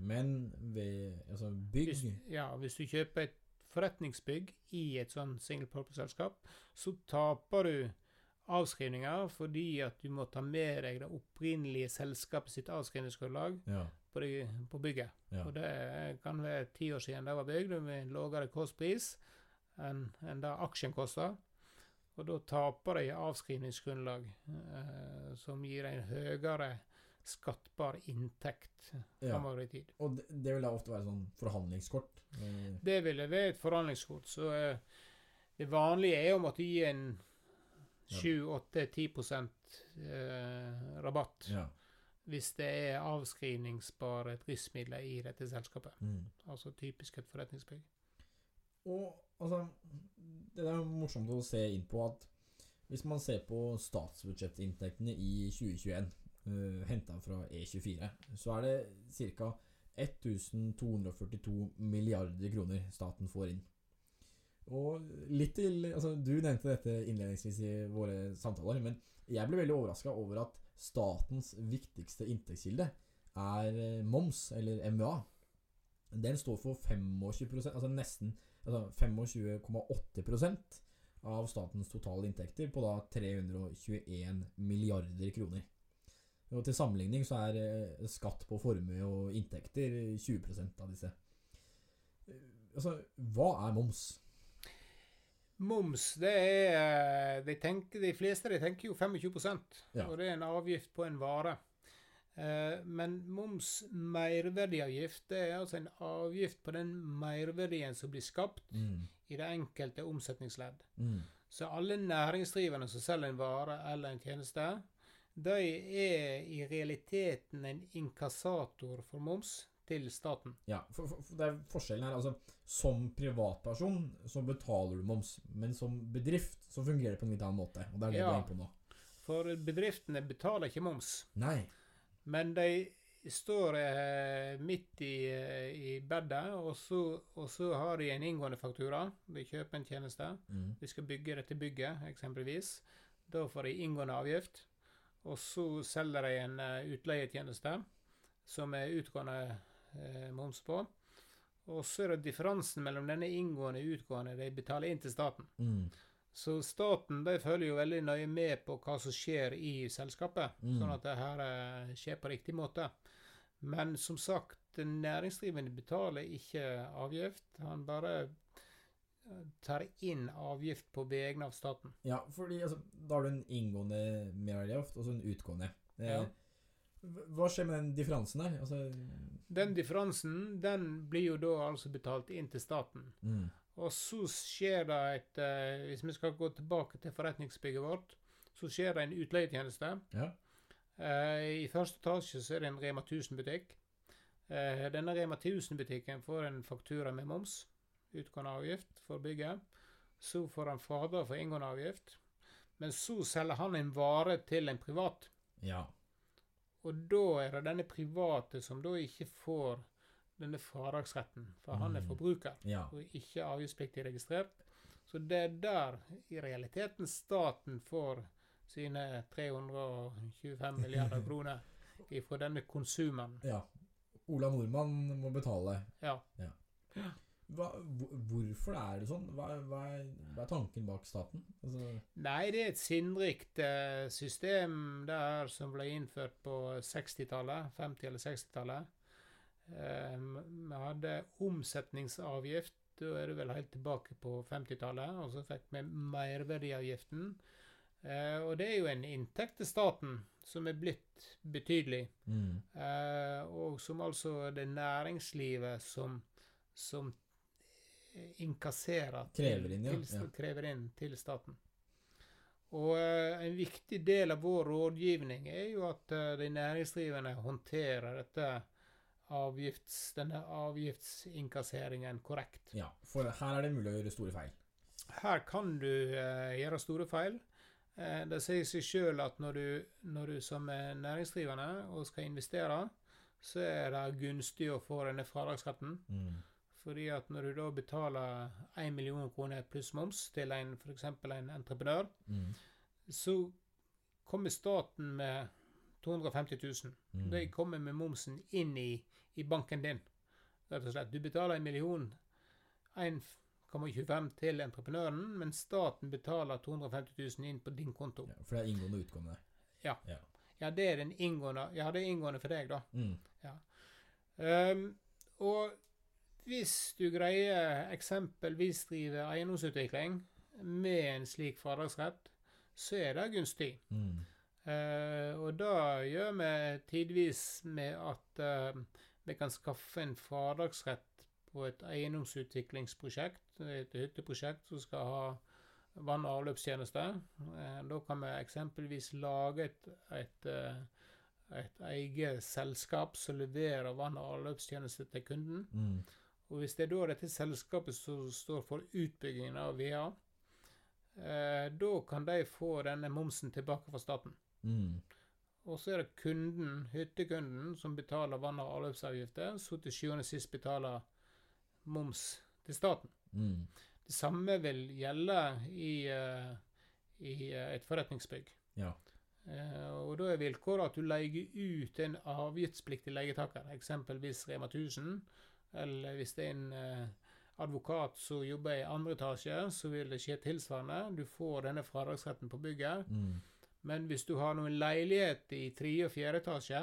Men ved altså, bygg Hvis, ja, hvis du kjøper et forretningsbygg i et sånn single purpose-selskap, så taper du avskrivninger fordi at du må ta med deg det opprinnelige selskapet sitt avskrivningsgrunnlag Ja. på, på bygget. ja. Og det kan være ti år siden det var bygd, med en lavere kostpris enn en det aksjen koster. Og da taper de avskrivningsgrunnlag, eh, som gir en høyere skattbar inntekt ja. framover i tid. Og det, det vil da ofte være sånn forhandlingskort. Eh, Det ville være et forhandlingskort. Så eh, det vanlige er å måtte gi en 7-8-10 eh, rabatt ja. hvis det er avskrivningsbare driftsmidler i dette selskapet. Mm. Altså typisk et forretningsbygg. Og altså Det er morsomt å se inn på at hvis man ser på statsbudsjettinntektene i 2021, uh, henta fra E24, så er det ca. 1242 milliarder kroner staten får inn. Og litt til altså Du nevnte dette innledningsvis i våre samtaler, men jeg ble veldig overraska over at statens viktigste inntektskilde er eh, moms, eller MVA. Den står for 25% altså nesten altså 25,8% av statens totale inntekter på da 321 milliarder kroner. Og Til sammenligning så er eh, skatt på formue og inntekter 20% av disse. Eh, Altså, hva er moms? Moms, det er eh, de, tenker, de fleste de tenker jo 25 Ja. og det er en avgift på en vare. Eh, men moms merverdiavgift det er altså en avgift på den merverdien som blir skapt Mm. i det enkelte omsetningsledd. Mm. Så alle næringsdrivende som selger en vare eller en tjeneste, de er i realiteten en inkassator for moms til staten. Ja, for, for, for det er forskjellen her. Altså, som privatperson så betaler du moms, men som bedrift så fungerer det på en litt annen måte. Og det er det Ja. du er inne på nå. For bedriftene betaler ikke moms. Nei. Men de står eh, midt i, eh, i bedet, og så, og så har de en inngående faktura. De kjøper en tjeneste. Mm. De skal bygge dette bygget, eksempelvis. Da får de inngående avgift. Og så selger de en uh, utleietjeneste som er utgående uh, moms på. Og så er det differansen mellom denne inngående og utgående de betaler inn til staten. Mm. Så staten de følger jo veldig nøye med på hva som skjer i selskapet, Mm. sånn at det her eh, skjer på riktig måte. Men som sagt, den næringsdrivende betaler ikke avgift. Han bare eh, tar inn avgift på vegne av staten. Ja, fordi altså, da har du en inngående merverdiavgift og så en utgående. Eh, Ja. Hva skjer med den differansen der? Altså, Den differansen den blir jo da altså betalt inn til staten. mm. Og så skjer det et eh, Hvis vi skal gå tilbake til forretningsbygget vårt, så skjer det en utleietjeneste. Ja. Eh, I første etasje så er det en Rema 1000-butikk. Eh, denne Rema 1000-butikken får en faktura med moms, utgående avgift for bygget. Så får han fradrag for inngående avgift. Men så selger han en vare til en privat. ja. Og da er det denne private som da ikke får denne fradragsretten, for han er Mm. forbruker Ja. og ikke avgiftspliktig registrert. Så det er der i realiteten staten får sine 325 milliarder [laughs] kroner ifra denne konsumen. ja. Ola Nordmann må betale. Ja. Hva, hvorfor er det sånn? Hva, hva, er, hva er tanken bak staten? Altså, Nei, det er et sinnrikt eh, system der som ble innført på 60-tallet, 50- eller 60-tallet. Eh, Vi hadde omsetningsavgift, da er det vel helt tilbake på 50-tallet, og så fikk vi merverdiavgiften. Eh, Og det er jo en inntekt til staten som er blitt betydelig. mm. Eh, og som altså det næringslivet som, som inkasserer Krever inn, ja. til, Ja. krever inn til staten. Og eh, en viktig del av vår rådgivning er jo at eh, de næringsdrivende håndterer dette avgifts, denne avgiftsinkasseringen korrekt. ja. For her er det mulig å gjøre store feil. Her kan du eh, gjøre store feil. Eh, det sier seg sjøl at når du, når du som er næringsdrivende og skal investere, så er det gunstig å få denne fradragsskatten. Mm. Fordi at når du da betaler 1 million kroner pluss moms til en f.eks. en entreprenør, Mm. så kommer staten med 250 000. Mm. De kommer med momsen inn i, i banken din. Rett og slett. Du betaler en million, 1,25 til entreprenøren, men staten betaler 250 000 inn på din konto. Ja, for det er inngående og utgående. Ja, det er den inngående Ja, det er inngående for deg, da. Mm. Um, og hvis du greier eksempelvis drive eiendomsutvikling med en slik fradragsrett, så er det gunstig. Mm. Uh, og da gjør vi tidvis med at eh, vi kan skaffe en fradragsrett på et eiendomsutviklingsprosjekt, et hytteprosjekt som skal ha vann- og avløpstjeneste. Eh, da kan vi eksempelvis lage et, et, eh, et eget selskap som leverer vann- og avløpstjeneste til kunden. Mm. Og hvis det er da dette selskapet som står for utbyggingen av VA, eh, da kan de få denne momsen tilbake fra staten. Mm. Og så er det kunden, hyttekunden, som betaler vann- og avløpsavgifter, så til sjuende og sist betaler moms til staten. Mm. Det samme vil gjelde i, eh, i eh, et forretningsbygg. Ja. Eh, og da er vilkåret at du leier ut en avgiftspliktig leietaker, eksempelvis Rema 1000, eller hvis det er en advokat som jobber i andre etasje, så vil det skje tilsvarende. Du får denne fradragsretten på bygget. Mm. Men hvis du har noen leilighet i tredje og fjerde etasje,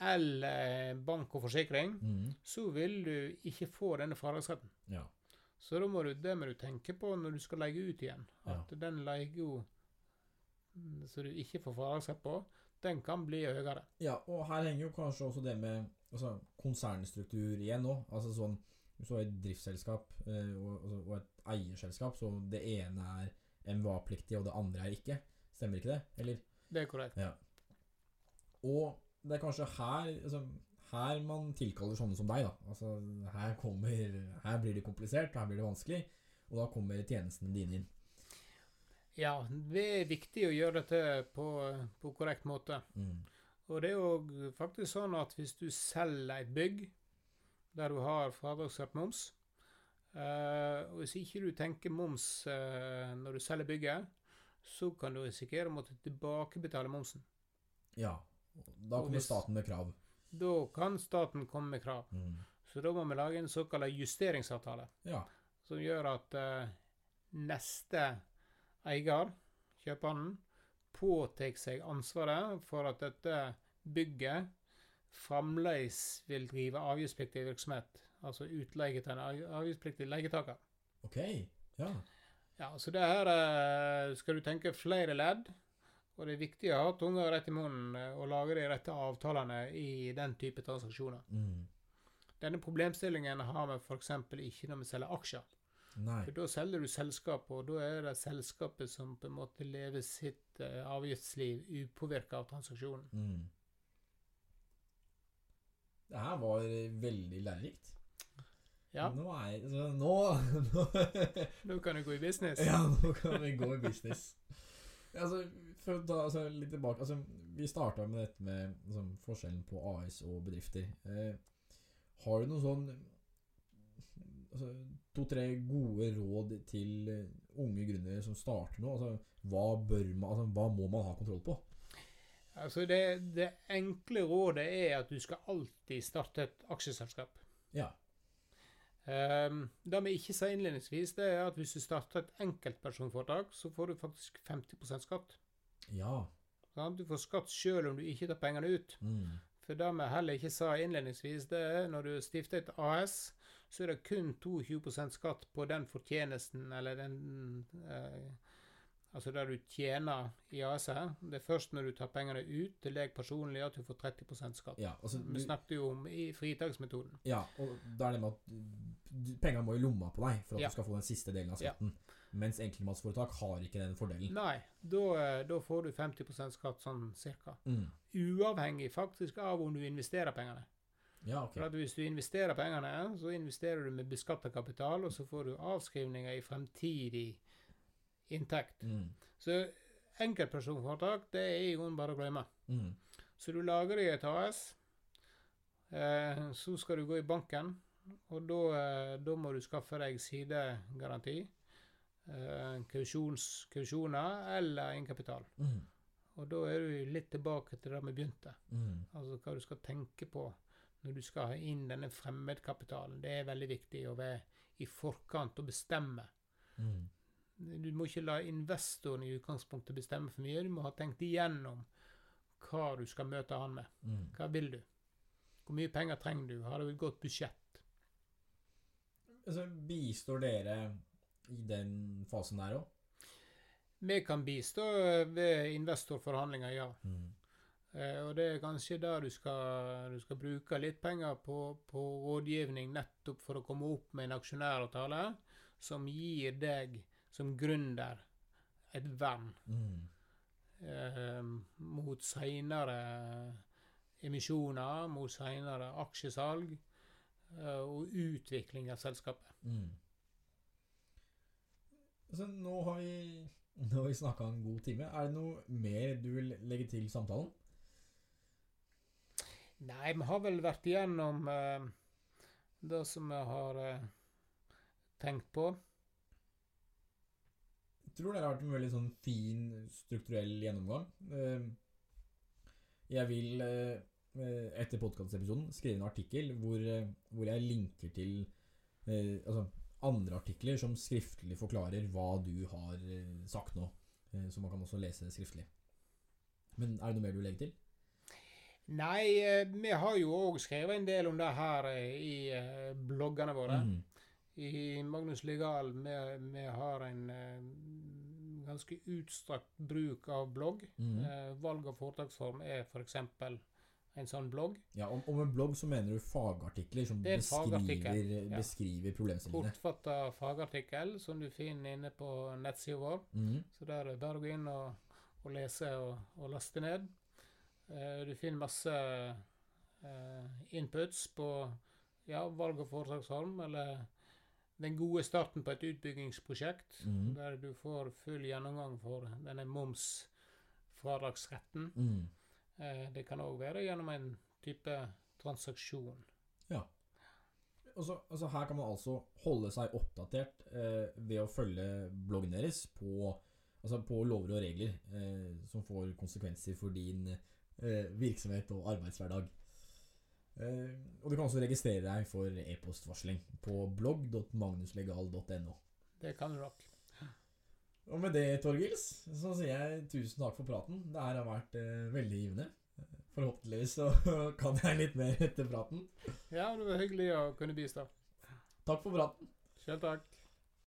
eller bank og forsikring, Mm. så vil du ikke få denne fradragsretten. Ja. Så da må du, det må du tenke på når du skal leie ut igjen. At den leia som du ikke får fradragsrett på, den kan bli høyere. ja, og her henger jo kanskje også det med altså, konsernstruktur igjen nå. Altså sånn Hvis du har et driftsselskap eh, og, og- og et eierselskap, så det ene er MVA-pliktig, og det andre er ikke. Stemmer ikke det? Eller? Det er korrekt. Ja. Og det er kanskje her altså, her man tilkaller sånne som deg, da. Altså, her kommer Her blir det komplisert, her blir det vanskelig, og da kommer tjenestene dine inn. Ja, det er viktig å gjøre dette på, på korrekt måte. Mm. Og det er jo faktisk sånn at hvis du selger et bygg der du har fradragsrett moms, eh, og hvis ikke du tenker moms eh, når du selger bygget, så kan du risikere å måtte tilbakebetale momsen. Ja. Da kommer hvis- staten med krav. Da kan staten komme med krav. Mm. Så da må vi lage en såkalt justeringsavtale, Ja. som gjør at uh, neste eier, kjøperen, påtar seg ansvaret for at dette bygget fremdeles vil drive avgiftspliktig virksomhet. Altså utleie til en avgiftspliktig leietaker. Ok. Ja. Ja, så det her eh, skal du tenke flere ledd. Og det er viktig å ha tunga rett i munnen eh, og lage de rette avtalene i den type transaksjoner. Mm. Denne problemstillingen har vi f.eks. ikke når vi selger aksjer. Nei. For da selger du selskap, og da er det selskapet som på en måte lever sitt eh, avgiftsliv upåvirka av transaksjonen. Mm. Det her var veldig lærerikt. Ja, Nå er altså, Nå, nå nå kan du gå i business. Ja, nå kan vi gå i business. Altså, for å ta altså, litt tilbake altså, Vi starta med dette med altså, forskjellen på AS og bedrifter. Eh, har du noen sånn altså, to-tre gode råd til eh, unge gründere som starter nå? Altså, hva, bør man, altså, hva må man ha kontroll på? Altså det, det enkle rådet er at du skal alltid starte et aksjeselskap. Ja. Um, det vi ikke sa innledningsvis, det er at hvis du starter et enkeltpersonforetak, så får du faktisk 50% skatt. Ja. Du får skatt selv om du ikke tar pengene ut. Mm. For det vi heller ikke sa innledningsvis, det er når du stifter et AS, så er det kun 22% skatt på den fortjenesten, eller den eh, Altså der du tjener i AS-et. Det er først når du tar pengene ut til deg personlig at du får 30% skatt. ja. Altså, Vi snakket jo om i fritaksmetoden. ja, og da er det med at pengene må i lomma på deg for at Ja. du skal få den siste delen av Ja. skatten. Mens enkeltmannsforetak har ikke den fordelen. Nei, da, eh, da får du 50% skatt sånn cirka. Mm. Uavhengig faktisk av om du investerer pengene. Ja, ok. For at Hvis du investerer pengene, så investerer du med beskatta kapital, og så får du avskrivninger i fremtidig inntekt. Mm. Så enkeltpersonforetak, det er i grunnen bare å glemme. Mm. Så du lager deg et AS, eh, så skal du gå i banken, og da, eh, da må du skaffe deg sidegaranti, eh, kausjoner eller egenkapital. Mm. Og da er du litt tilbake til det vi begynte. Mm. Altså hva du skal tenke på når du skal ha inn denne fremmedkapitalen. Det er veldig viktig å være i forkant og bestemme. Mm. Du må ikke la investoren i utgangspunktet bestemme for mye. Du må ha tenkt igjennom hva du skal møte han med. Mm. Hva vil du? Hvor mye penger trenger du? Har du et godt budsjett? Altså, bistår dere i den fasen der òg? Vi kan bistå ved investorforhandlinger, ja. Mm. Eh, og det er kanskje der du skal, du skal bruke litt penger på, på rådgivning nettopp for å komme opp med en aksjonæravtale som gir deg som gründer et vern Mm. eh, mot seinere emisjoner, mot seinere aksjesalg eh, og utvikling av selskapet. Mm. Altså, nå har vi, nå har vi snakka en god time. Er det noe mer du vil legge til samtalen? Nei, vi har vel vært igjennom eh, det som vi har eh, tenkt på. Tror det har vært en veldig sånn fin, strukturell gjennomgang. Eh, Jeg vil eh, eh, etter podkastepisoden skrive en artikkel hvor, eh, hvor jeg linker til altså andre artikler som skriftlig forklarer hva du har sagt nå. Så man kan også lese skriftlig. Men er det noe mer du legger til? Nei, vi har jo òg skrevet en del om det her i bloggene våre. Mm. I Magnus Legal vi, vi har en ganske utstrakt bruk av blogg. Mm. Eh, valg av foretaksform er f.eks. en sånn blogg. Ja, om, om en blogg så mener du fagartikler som er en fagartikkel, beskriver, ja. beskriver problemstillingene. Kortfatta fagartikkel som du finner inne på nettsida vår. Mm. Så der er det bare å gå inn og, og lese og, og laste ned. Eh, du finner masse eh, inputs på ja, valg av foretaksform, eller den gode starten på et utbyggingsprosjekt, mm. der du får full gjennomgang for denne momsfradragsretten. Mm. Eh, det kan òg være gjennom en type transaksjon. Ja. Altså, altså her kan man altså holde seg oppdatert eh, ved å følge bloggen deres på, altså på lover og regler eh, som får konsekvenser for din eh, virksomhet og arbeidshverdag. Eh, og du kan også registrere deg for e-postvarsling på blogg.magnuslegal.no. Det kan du nok. Og med det, Torgils, så sier jeg tusen takk for praten. Det her har vært eh, veldig givende. Forhåpentligvis så [laughs] kan jeg litt mer etter praten. Ja, det var hyggelig å kunne bistå. Takk for praten. Selv takk.